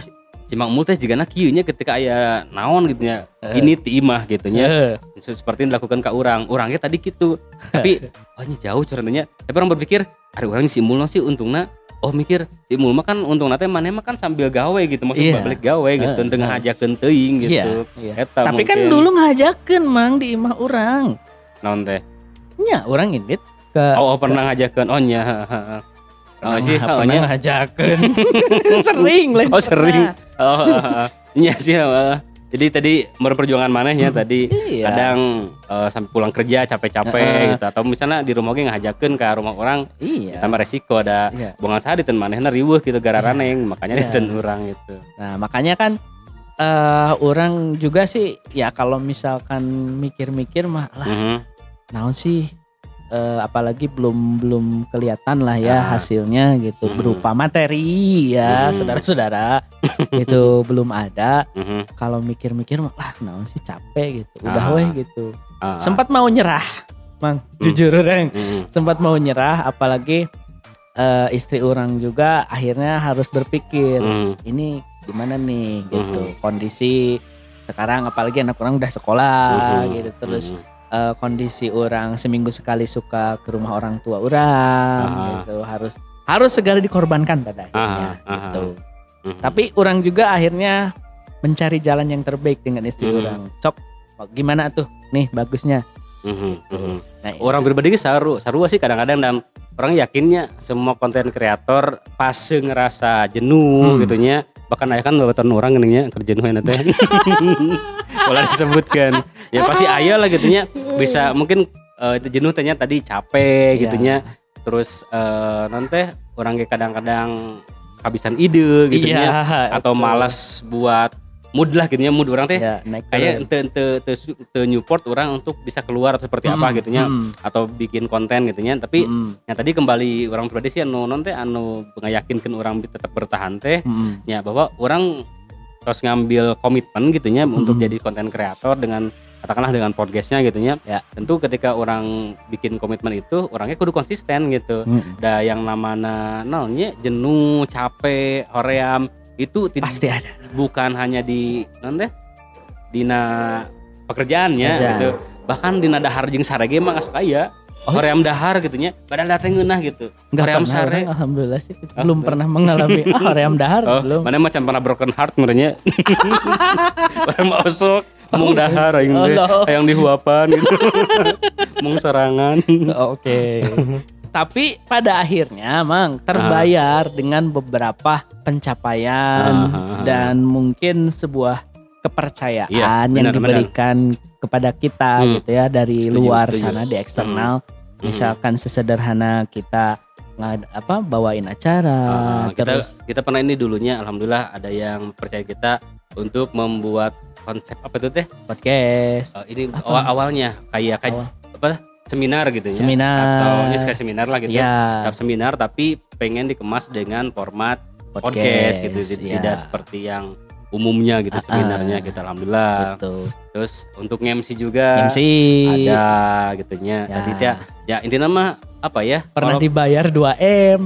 si si Mang Mul teh jigana kieu nya ketika aya naon gitu nya. Eh. Ini ti imah gitu nya. Heeh. Seperti yang dilakukan ke orang. Orangnya tadi gitu. Tapi oh ini jauh curhatnya. Tapi orang berpikir, ada orang si Mul sih untungnya Oh mikir si mah kan untung nanti maneh mah kan sambil gawe gitu maksudnya Iya. balik gawe gitu Eh, tengah eh. ngajakeun teuing gitu. Iya, iya. Eta Tapi kan mungkin. dulu ngajakeun mang di imah orang. naon teh? Nya orang ini ke Oh, oh, pernah ngajakeun. Oh nya. Oh sih, oh, pernah nya. ngajakeun. sering lah. Oh sering. Oh, iya sih. heeh. Jadi tadi perjuangan manehnya tadi Iya. kadang eh, sampai pulang kerja capek-capek gitu atau misalnya di rumah ge ngajakeun ke rumah orang Iya. tambah resiko ada Iya. buangan sah diten manehna riweuh gitu gara raneng makanya Iya. diten urang gitu. Nah, makanya kan eh orang juga sih ya kalau misalkan mikir-mikir mah lah Mhm. naon sih eh, apalagi belum belum kelihatan lah ya Ah. hasilnya gitu Mhm. berupa materi ya saudara-saudara itu belum ada Mhm. kalau mikir-mikir lah naon sih capek gitu udah Ah. weh gitu Ah, sempat mau nyerah mang Hmm. jujur orang mhm. sempat mau nyerah apalagi eh, istri orang juga akhirnya harus berpikir Mhm. ini gimana nih gitu Mhm. kondisi sekarang apalagi anak orang udah sekolah Mhm. gitu terus Mhm. Eh, kondisi orang seminggu sekali suka ke rumah orang tua orang Ah. gitu harus harus segala dikorbankan pada akhirnya Ah, ah, gitu Mhm. tapi orang juga akhirnya mencari jalan yang terbaik dengan istri Mhm. orang cok gimana tuh nih bagusnya Mhm. Mhm. nah, orang pribadi saru saru sih kadang-kadang dalam orang yakinnya semua konten kreator pas ngerasa jenuh Hmm. gitunya bahkan ayah kan babaturan orang geuning kerja jenuh enak teh. Boleh disebutkan. Ya pasti ayah lah gitunya bisa mungkin eh, itu jenuh tehnya tadi capek Iya. gitunya terus eh nanti orang kadang-kadang kehabisan ide gitunya iya, atau itu. malas buat mood lah gitunya mood orang teh ya, kayak turun. ente ente ente su- ente Newport orang untuk bisa keluar atau seperti apa Mm, gitu nya mm, atau bikin konten gitu nya tapi mm, yang tadi kembali orang pribadi sih anu non teh anu ngayakinkan orang tetap bertahan teh mm, ya bahwa orang terus ngambil komitmen gitu nya untuk Mm. jadi konten kreator dengan katakanlah dengan podcastnya gitu nya Ya. tentu ketika orang bikin komitmen itu orangnya kudu konsisten gitu mm. da yang namanya nolnya jenuh capek hoream itu pasti ada. bukan hanya di non teh dina pekerjaannya Pekerjaan. gitu. Bahkan dina dahar jeung sare ge mah asup aya Oh. hoream dahar gitu nya badan dateng ngeunah gitu. Nggak hoream pernah, sare. orang, alhamdulillah sih. Oh, belum tuh. pernah mengalami. Ah ream dahar oh belum. mana macam pernah broken heart merenya hoream osok. Mung dahar aing Oh, teh no. hayang dihuapan gitu. Mung serangan. Oke. Tapi pada akhirnya, Mang, terbayar dengan beberapa pencapaian Ah. dan mungkin sebuah kepercayaan Iya, yang benar, diberikan kepada kita Hmm. gitu ya dari Setuju, luar setuju. sana di eksternal. Hmm. Misalkan sesederhana kita ngad- apa bawain acara kita terus kita pernah ini dulunya alhamdulillah ada yang percaya kita untuk membuat konsep apa itu teh podcast Eh, ini Apa? awal awalnya kayak kayak Awal. apa seminar gitu ya Seminar. atau ini kayak seminar lah gitu Ya. Tahap seminar tapi pengen dikemas dengan format podcast, Podcast, gitu ya. tidak seperti yang umumnya gitu Ah, seminarnya ah. kita alhamdulillah Betul. terus untuk MC juga MC ada gitunya Ya. tadi ya ya intinya mah apa ya pernah kalau- dibayar 2 m.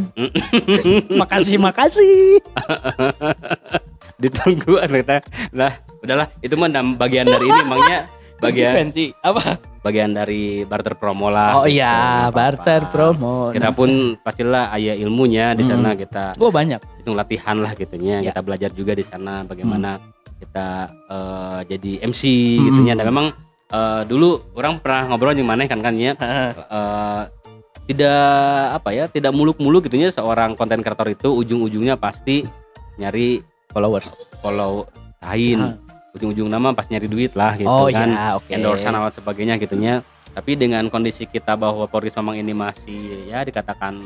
makasih makasih. ditunggu ternyata nah udahlah itu mah bagian dari ini emangnya bagian apa? bagian dari barter promo lah Oh gitu, iya, apa-apa. barter promo. kita Nah, pun pastilah ayah ilmunya di sana kita gua banyak. itu latihan lah gitunya Ya. kita belajar juga di sana bagaimana kita eh, jadi MC Hmm. gitunya dan memang eh, dulu orang pernah ngobrol yang mana kan kan ya eh, tidak apa ya tidak muluk-muluk gitunya seorang konten kreator itu ujung-ujungnya pasti nyari Followers. follow lain. Ujung-ujung nama pas nyari duit lah gitu oh kan iya, oke. endorsean atau sebagainya gitunya tapi dengan kondisi kita bahwa Polris memang ini masih ya dikatakan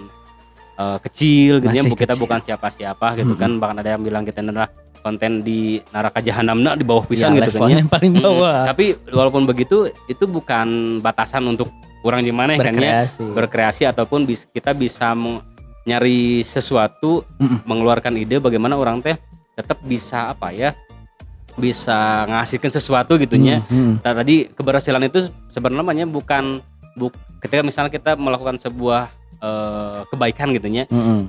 eh, kecil gitu ya Masih kita kecil. bukan siapa-siapa gitu Mm-mm. kan bahkan ada yang bilang kita adalah konten di neraka jahanamna di bawah pisan Ya, gitu kan ya levelnya paling bawah. tapi walaupun begitu itu bukan batasan untuk orang di mana kan ya Berkreasi. ataupun bis- kita bisa nyari sesuatu Mm-mm. mengeluarkan ide bagaimana orang teh tetap bisa apa ya bisa ngasihkan sesuatu gitunya Hmm, hmm. Nah, tadi keberhasilan itu sebenarnya bukan buk, ketika misalnya kita melakukan sebuah eh, kebaikan gitunya Hmm, hmm.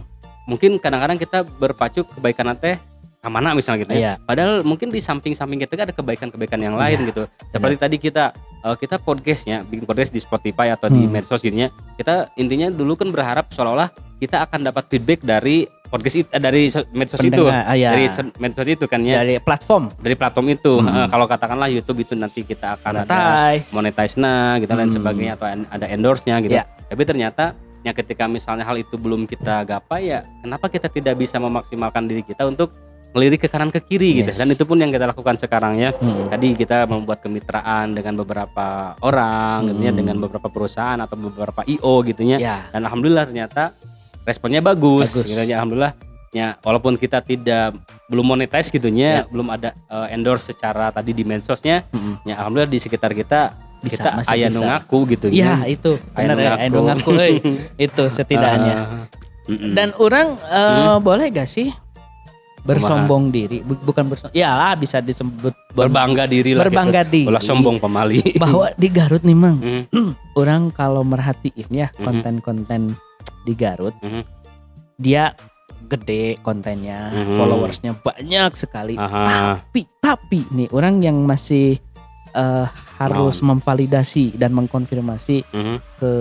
mungkin kadang-kadang kita berpacu kebaikan teh ke mana misalnya gitu ya Iya. padahal mungkin di samping-samping kita ada kebaikan-kebaikan yang lain Iya. gitu seperti tadi kita eh, kita podcastnya bikin podcast di Spotify atau di Hmm. medsos gitunya kita intinya dulu kan berharap seolah-olah kita akan dapat feedback dari podcast itu eh, dari so- medsos itu ah, iya. dari medsos itu kan ya dari platform dari platform itu Hmm. Eh, kalau katakanlah YouTube itu nanti kita akan ada monetize. monetize nah gitu lain Hmm. sebagainya atau ada endorse-nya gitu. Ya. Tapi ternyata ya ketika misalnya hal itu belum kita gapai ya kenapa kita tidak bisa memaksimalkan diri kita untuk melirik ke kanan ke kiri gitu. Yes. Dan itu pun yang kita lakukan sekarang ya. Hmm. Tadi kita membuat kemitraan dengan beberapa orang gitu ya, Hmm. dengan beberapa perusahaan atau beberapa IO gitu ya. Ya. Dan alhamdulillah ternyata responnya bagus, Bagus. gitu ya. alhamdulillah ya walaupun kita tidak belum monetize gitunya, Ya. belum ada eh, endorse secara tadi di mensosnya, Hmm. ya alhamdulillah di sekitar kita Bisa, kita masih ayah bisa. nu ngaku gitu Ya itu benar ya, ngaku. aya nu ngaku euy. itu setidaknya. Mm-mm. Dan orang eh, boleh gak sih bersombong diri? Bu- bukan bersombong. Ya lah bisa disebut ber- berbangga diri lah berbangga gitu. diri. Sombong pemali Bahwa di Garut nih Mang, Hmm, orang kalau merhatiin ya konten-konten di Garut, Mhm. dia gede kontennya, Mhm. followersnya banyak sekali. aha Tapi tapi nih orang yang masih eh, harus memvalidasi dan mengkonfirmasi mhm, ke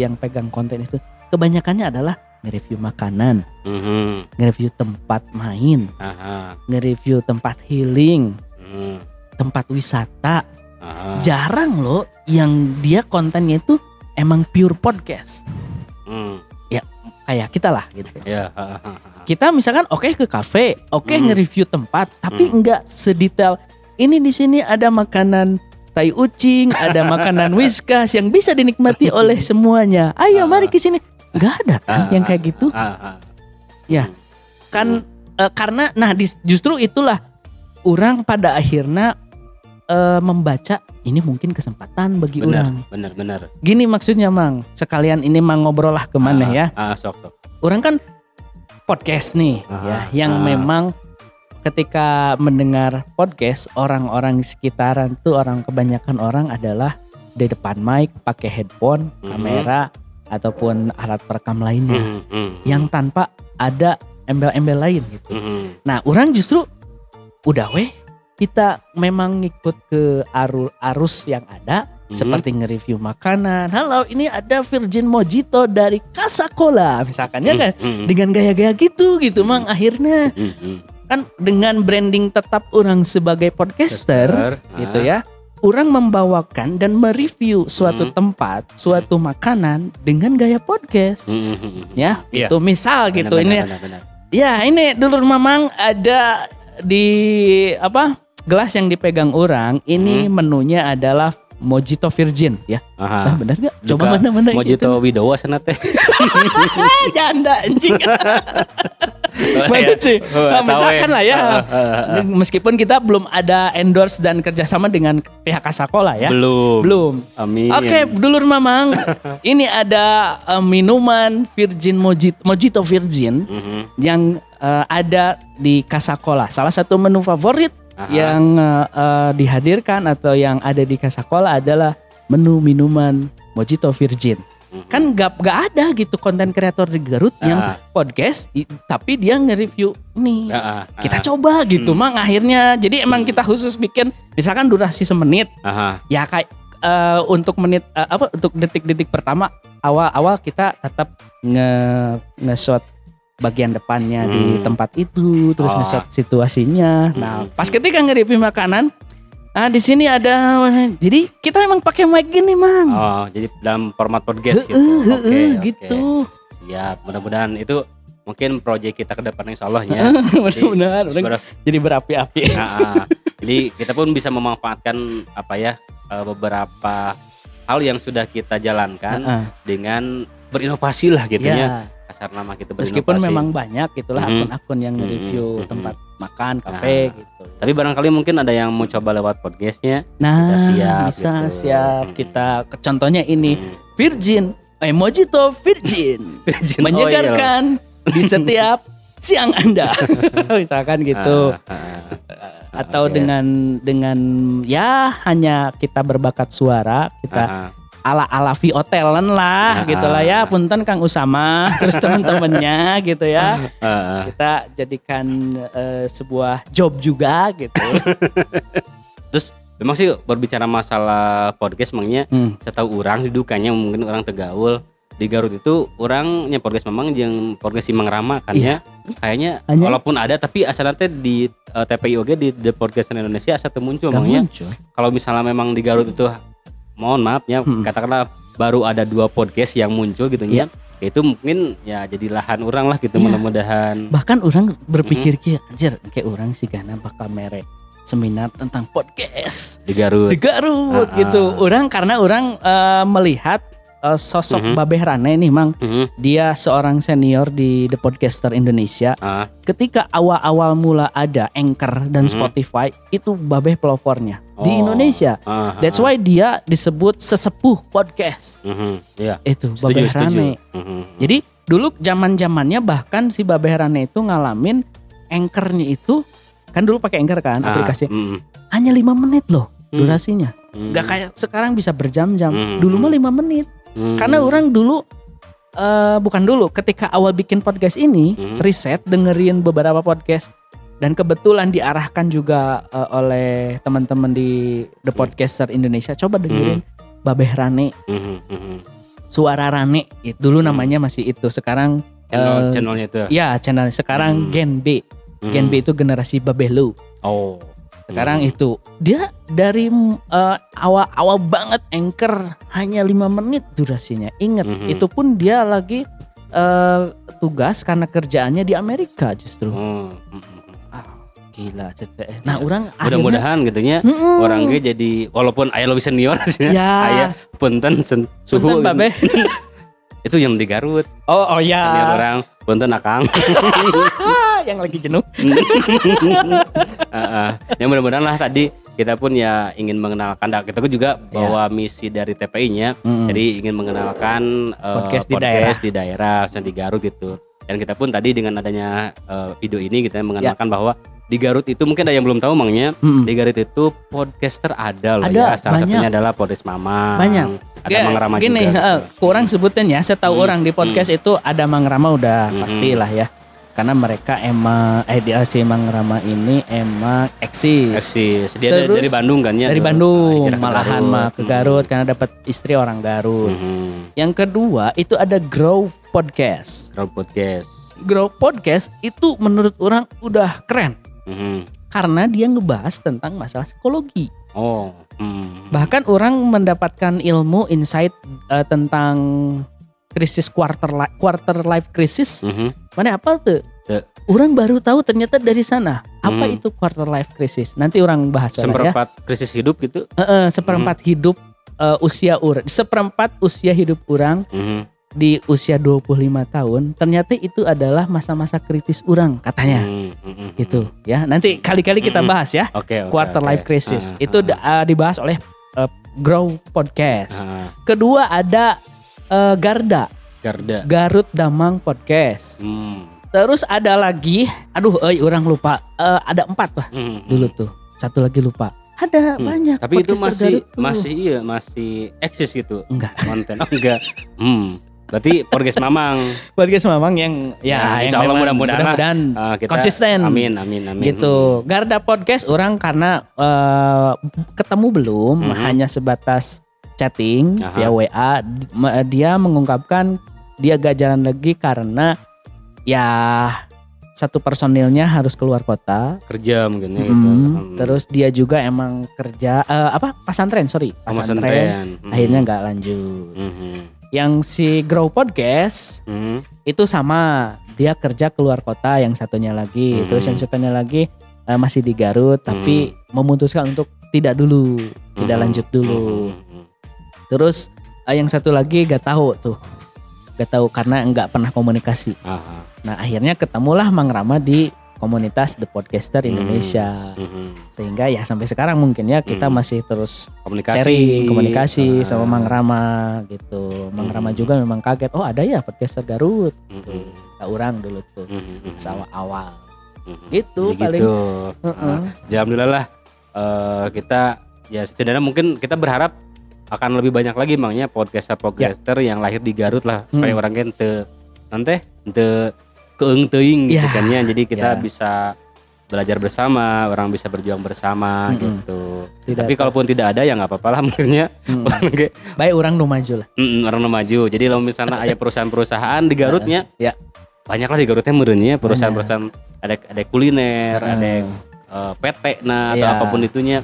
yang pegang konten itu kebanyakannya adalah nge-review makanan, mhm, nge-review tempat main, aha nge-review tempat healing, mhm, tempat wisata. aha Jarang loh yang dia kontennya itu emang pure podcast. Hmm, Kayak kita lah gitu. ya. Kita misalkan oke ke kafe, oke Hmm. nge-review tempat, tapi Hmm. enggak sedetail ini di sini ada makanan tai ucing, ada makanan whiskas yang bisa dinikmati oleh semuanya. Ayo mari ke sini. Enggak ada kan yang kayak gitu. Ya. Hmm. kan eh, karena nah dis- justru itulah orang pada akhirnya eh, membaca ini mungkin kesempatan bagi benar orang. benar benar Gini maksudnya Mang, sekalian ini Mang ngobrol lah ke mana Ah, ya. ah sok sok Orang kan podcast nih Ah, ya yang ah. memang ketika mendengar podcast orang-orang di sekitaran tuh orang kebanyakan orang adalah di depan mic pakai headphone, Mhm. kamera ataupun alat perekam lainnya Mhm, mhm, yang tanpa ada embel-embel lain gitu. mhm, Nah, orang justru udah weh kita memang ngikut ke aru- arus yang ada mhm. seperti nge-review makanan. Halo, ini ada Virgin Mojito dari Casa Cola misalkan ya kan. Mhm, Dengan gaya-gaya gitu gitu mang akhirnya mhm, mhm. kan dengan branding tetap orang sebagai podcaster Caster, gitu ah, ya. Orang membawakan dan mereview suatu Hmm. tempat, suatu makanan dengan gaya podcast. mhm, mhm, mhm. Ya, Iya. itu misal gitu Benar, ini benar, benar, benar. Ya ini dulur mamang ada di apa gelas yang dipegang orang ini Hmm. menunya adalah Mojito Virgin ya. Ah, Aha. benar gak? Coba mana mana Mojito Widowo sana teh. janda anjing. Mana sih? Oh, Nah, misalkan ya. lah ya. Heeh, heeh, heeh. Meskipun kita belum ada endorse dan kerjasama dengan pihak Kasakola ya. Belum. Belum. Amin. Oke, dulur mamang. ini ada eh, minuman Virgin Mojito, Mojito Virgin Mhm. yang eh, ada di Kasakola. Salah satu menu favorit Aha. yang eh, dihadirkan atau yang ada di Kasakola adalah menu minuman Mojito Virgin. Mhm. Kan gak, gak ada gitu konten kreator di Garut yang Ah. podcast i- tapi dia nge-review ini. Ah, ah, Kita coba gitu Hmm. mang akhirnya. Jadi emang Hmm. kita khusus bikin misalkan durasi semenit Aha. ya kayak eh, untuk menit eh, apa untuk detik-detik pertama awal-awal kita tetap nge nge-shot bagian depannya di Hmm. tempat itu terus Oh. nge-shot situasinya. Nah, Hmm. pas ketika nge-review makanan Nah, di sini ada jadi kita emang pakai mic gini, Mang. Oh, jadi dalam format podcast gitu. Oke, oke. gitu. Siap. Mudah-mudahan itu mungkin proyek kita ke depan insya Allah ya. Mudah-mudahan Jadi, berapi-api. Nah, ah. jadi kita pun bisa memanfaatkan apa ya eh, beberapa hal yang sudah kita jalankan Heeh. dengan berinovasi lah gitu ya. Ya, Kasar nama kita berinovasi. meskipun memang banyak gitulah Mhm. akun-akun yang Mhm, review mhm. tempat makan, kafe Nah. gitu. Tapi barangkali mungkin ada yang mau coba lewat podcastnya. Nah, siap bisa gitu. siap Mhm. kita contohnya ini Hmm. Virgin, eh Mojito Virgin Virgin menyegarkan di setiap siang Anda. Misalkan oil. gitu. Ah, ah, ah. Atau Oke. dengan dengan ya hanya kita berbakat suara, kita Ala-ala Viotelan lah Ah, gitu lah ya. ah. Punten Kang Usama terus teman-temannya gitu ya. Ah. Kita jadikan eh, sebuah job juga gitu. Memang sih berbicara masalah podcast emangnya Hmm. saya tahu orang di dukanya mungkin orang tegaul di Garut itu orangnya podcast memang yang podcast si Mang Rama kan Iya. ya kayaknya Hanya- walaupun ada tapi asal nanti di eh, TPI oge di The Podcast Indonesia asal muncul muncul. kalau misalnya memang di Garut itu mohon maaf ya Hmm. katakanlah baru ada dua podcast yang muncul gitu ya itu mungkin ya jadi lahan orang lah gitu Iya. mudah-mudahan bahkan orang berpikir kayak anjir kayak orang sih karena bakal merek seminar tentang podcast di Garut di Garut Ah, gitu ah. orang karena orang eh, melihat eh, sosok Mhm. Babeh Rane nih mang Mhm. dia seorang senior di The Podcaster Indonesia Ah, ketika awal-awal mula ada Anchor dan Mhm. Spotify itu Babeh pelopornya di Oh. Indonesia ah, that's why dia disebut sesepuh podcast Mhm. Iya, itu setuju Babeh setuju Rane Mhm. jadi dulu zaman zamannya bahkan si Babeh Rane itu ngalamin anchornya itu kan dulu pakai anchor kan Ah, aplikasi mhm. hanya lima menit loh Hmm. durasinya Mhm. nggak kayak sekarang bisa berjam-jam Hmm. dulu mah lima menit Mhm. karena orang dulu eh bukan dulu ketika awal bikin podcast ini Hmm. riset dengerin beberapa podcast dan kebetulan diarahkan juga eh, oleh teman-teman di The Hmm. Podcaster Indonesia coba dengerin Babeh Rane Mhm, mhm. Suara Rane itu dulu namanya masih itu sekarang Channel, Eh, channelnya itu. ya channel sekarang Hmm. Gen B. Gen B itu generasi Babelu Oh. Sekarang Hmm. itu dia dari eh, awal-awal banget anchor hanya lima menit durasinya ingat Mhm. itu pun dia lagi eh, tugas karena kerjaannya di Amerika justru Oh. Mhm. Ah, gila CTE nah Ya. orang Mudah-mudahan gitu nya Mm-mm. orangnya jadi walaupun ayah lebih senior sih Ya. ayah punten sen, Punten, suhu Babe. itu yang di Garut oh oh senior ya orang punten akang yang lagi jenuh Heeh. ya mudah-mudahan lah tadi kita pun ya ingin mengenalkan dah kita juga bahwa misi dari TPI-nya Mm. jadi ingin mengenalkan eh, Podcast di di daerah khususnya di Garut gitu dan kita pun tadi dengan adanya eh, video ini kita mengenalkan Ya. bahwa di Garut itu mungkin ada yang belum tahu mangnya Mm-mm. di Garut itu podcaster ada loh Ada, ya salah banyak. satunya adalah Podcast Mama Banyak. ada Ya, Mang Rama gini juga eh, kurang sebutin ya saya tahu Hmm, orang di podcast itu ada Mang Rama udah Hmm. pastilah ya karena mereka emang eh dia si Mang Rama ini emang eksis eksis dia dari, Terus dari Bandung kan ya dari Bandung ke malahan Garut. mah ke Hmm. Garut karena dapat istri orang Garut. Mhm. Yang kedua itu ada Grow Podcast. Garut podcast Grow Podcast itu menurut orang udah keren Mhm. karena dia ngebahas tentang masalah psikologi. oh Mhm. Bahkan orang mendapatkan ilmu insight eh, tentang krisis quarter li- quarter life crisis. Mhm. Mana apa tuh? Tuh. Orang baru tahu ternyata dari sana. Apa Hmm. itu quarter life crisis? Nanti orang bahas ya. seperempat krisis hidup gitu Heeh, seperempat hidup eh, usia orang, seperempat usia hidup orang Mhm. di usia 25 tahun ternyata itu adalah masa-masa kritis orang katanya Hmm, hmm, hmm, gitu ya nanti kali-kali kita bahas ya Oke, oke, quarter oke. life crisis Ah, itu ah, uh, dibahas oleh uh, Grow Podcast ah. kedua ada uh, Garda Garda. Garut Damang Podcast Hmm. terus ada lagi aduh eh orang lupa Eh, ada empat lah hmm, hmm. dulu tuh satu lagi lupa ada Hmm. banyak Tapi itu masih masih iya masih eksis gitu enggak konten. Oh, enggak. Hmm. Berarti podcast Mamang. podcast memang yang ya, Nah, yang insya Allah mudah-mudahan lah. mudah-mudahan Ah, kita konsisten Amin amin amin. gitu Garda podcast orang karena eh, ketemu belum Mhm. hanya sebatas chatting Aha. via WA ma- dia mengungkapkan dia gak jalan lagi karena ya satu personilnya harus keluar kota Kerja mungkin ya gitu. Hmm. terus dia juga emang kerja eh, apa pasantren sorry Oh, pasantren pesantren. Hmm. akhirnya nggak lanjut Mhm. yang si Grow Podcast Mhm. itu sama dia kerja keluar kota yang satunya lagi Hmm. terus yang satunya lagi eh, masih di Garut tapi memutuskan untuk tidak dulu tidak Mhm. lanjut dulu Mhm. Terus eh, yang satu lagi gak tahu tuh gak tahu karena nggak pernah komunikasi Aha. nah akhirnya ketemulah Mang Rama di komunitas The Podcaster Hmm. Indonesia Mhm. sehingga ya sampai sekarang mungkin ya kita Hmm. masih terus Komunikasi. sharing komunikasi Ah. sama Mang Rama gitu Mang Hmm. Rama juga memang kaget oh ada ya podcaster Garut Mhm. tak orang dulu tuh Mhm. pas awal Mhm. gitu Jadi paling gitu. Heeh. Ya, alhamdulillah lah eh, kita ya setidaknya mungkin kita berharap akan lebih banyak lagi makanya podcaster podcaster yang lahir di Garut lah supaya Hmm. orang kan te nanti te keeng teuing gitu Ya, kan ya. Jadi kita ya. bisa belajar bersama orang bisa berjuang bersama Mm-mm. gitu. Tidak tapi kalaupun tidak ada ya nggak apa-apa lah orang kayak, baik orang nu maju lah. "Mm, orang nu maju jadi kalau misalnya ada perusahaan-perusahaan di Garutnya Ya. banyak lah di Garutnya merenya perusahaan-perusahaan ada ada kuliner ada eh, PT nah atau Iya. apa pun itunya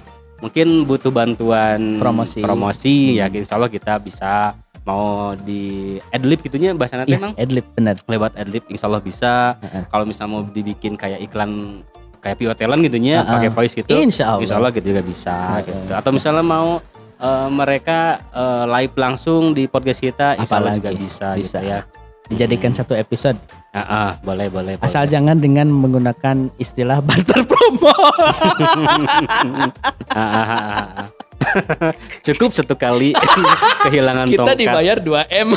mungkin butuh bantuan Promosi. promosi ya Hmm. insya Allah kita bisa mau di adlib gitunya bahasa nanti Iya, emang adlib benar lewat adlib insya Allah bisa Heeh. kalau misalnya mau dibikin kayak iklan kayak piotelan gitunya Heeh. pakai voice gitu insya Allah insya Allah gitu juga bisa Heeh. gitu atau misalnya mau eh, mereka eh, live langsung di podcast kita insya Allah juga Apalagi, bisa, bisa. gitu ya dijadikan satu episode Ah, ah, boleh boleh asal boleh. jangan dengan menggunakan istilah barter promo Ah, ah, ah, ah, ah. cukup satu kali kehilangan kita tongkat dibayar 2 m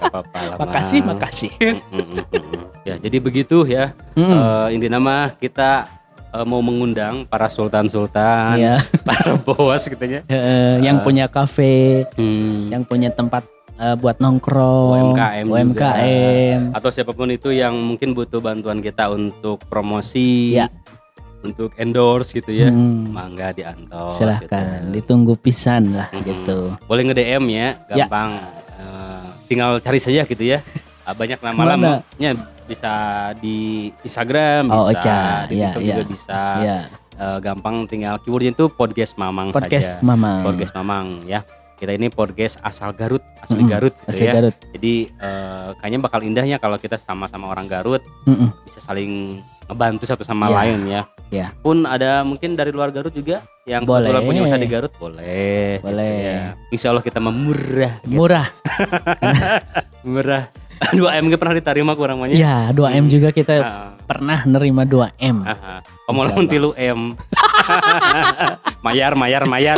Gak apa-apa lah, makasih makasih Mm, mm, mm, mm. ya jadi begitu ya Hmm, Eh, inti nama kita eh, mau mengundang para sultan-sultan iya. para bos gitu ya Eh, yang punya kafe Hmm. yang punya tempat eh, buat nongkrong UMKM juga. UMKM atau siapa pun itu yang mungkin butuh bantuan kita untuk promosi, Ya. untuk endorse gitu ya, Hmm, mangga diantos. silahkan gitu. ditunggu pisan lah Mm-mm. gitu Boleh nge DM ya, Ya. gampang. Eh, tinggal cari saja gitu ya. Ah, Banyak nama Mana? namanya bisa di Instagram, Oh, bisa oke. di Ya, TikTok ya. juga bisa. ya Eh, gampang tinggal keywordnya itu podcast Mamang podcast saja. mama Podcast Mamang ya. Kita ini podcast asal Garut, asli Mm-mm. Garut gitu asli ya. Garut Jadi eh, kayaknya bakal indahnya kalau kita sama-sama orang Garut Mm-mm. bisa saling ngebantu satu sama Ya. lain ya. Ya. Pun ada mungkin dari luar Garut juga yang Boleh. kebetulan punya usaha di Garut boleh. gitu Boleh. ya. Insya Allah kita memurah, gitu. murah murah. 2 m gak pernah diterima kurang banyak. ya 2 m Hmm. juga kita Ah, pernah nerima 2 m ah, ah. Kamu Insya lamun tilu M. mayar, mayar, mayar.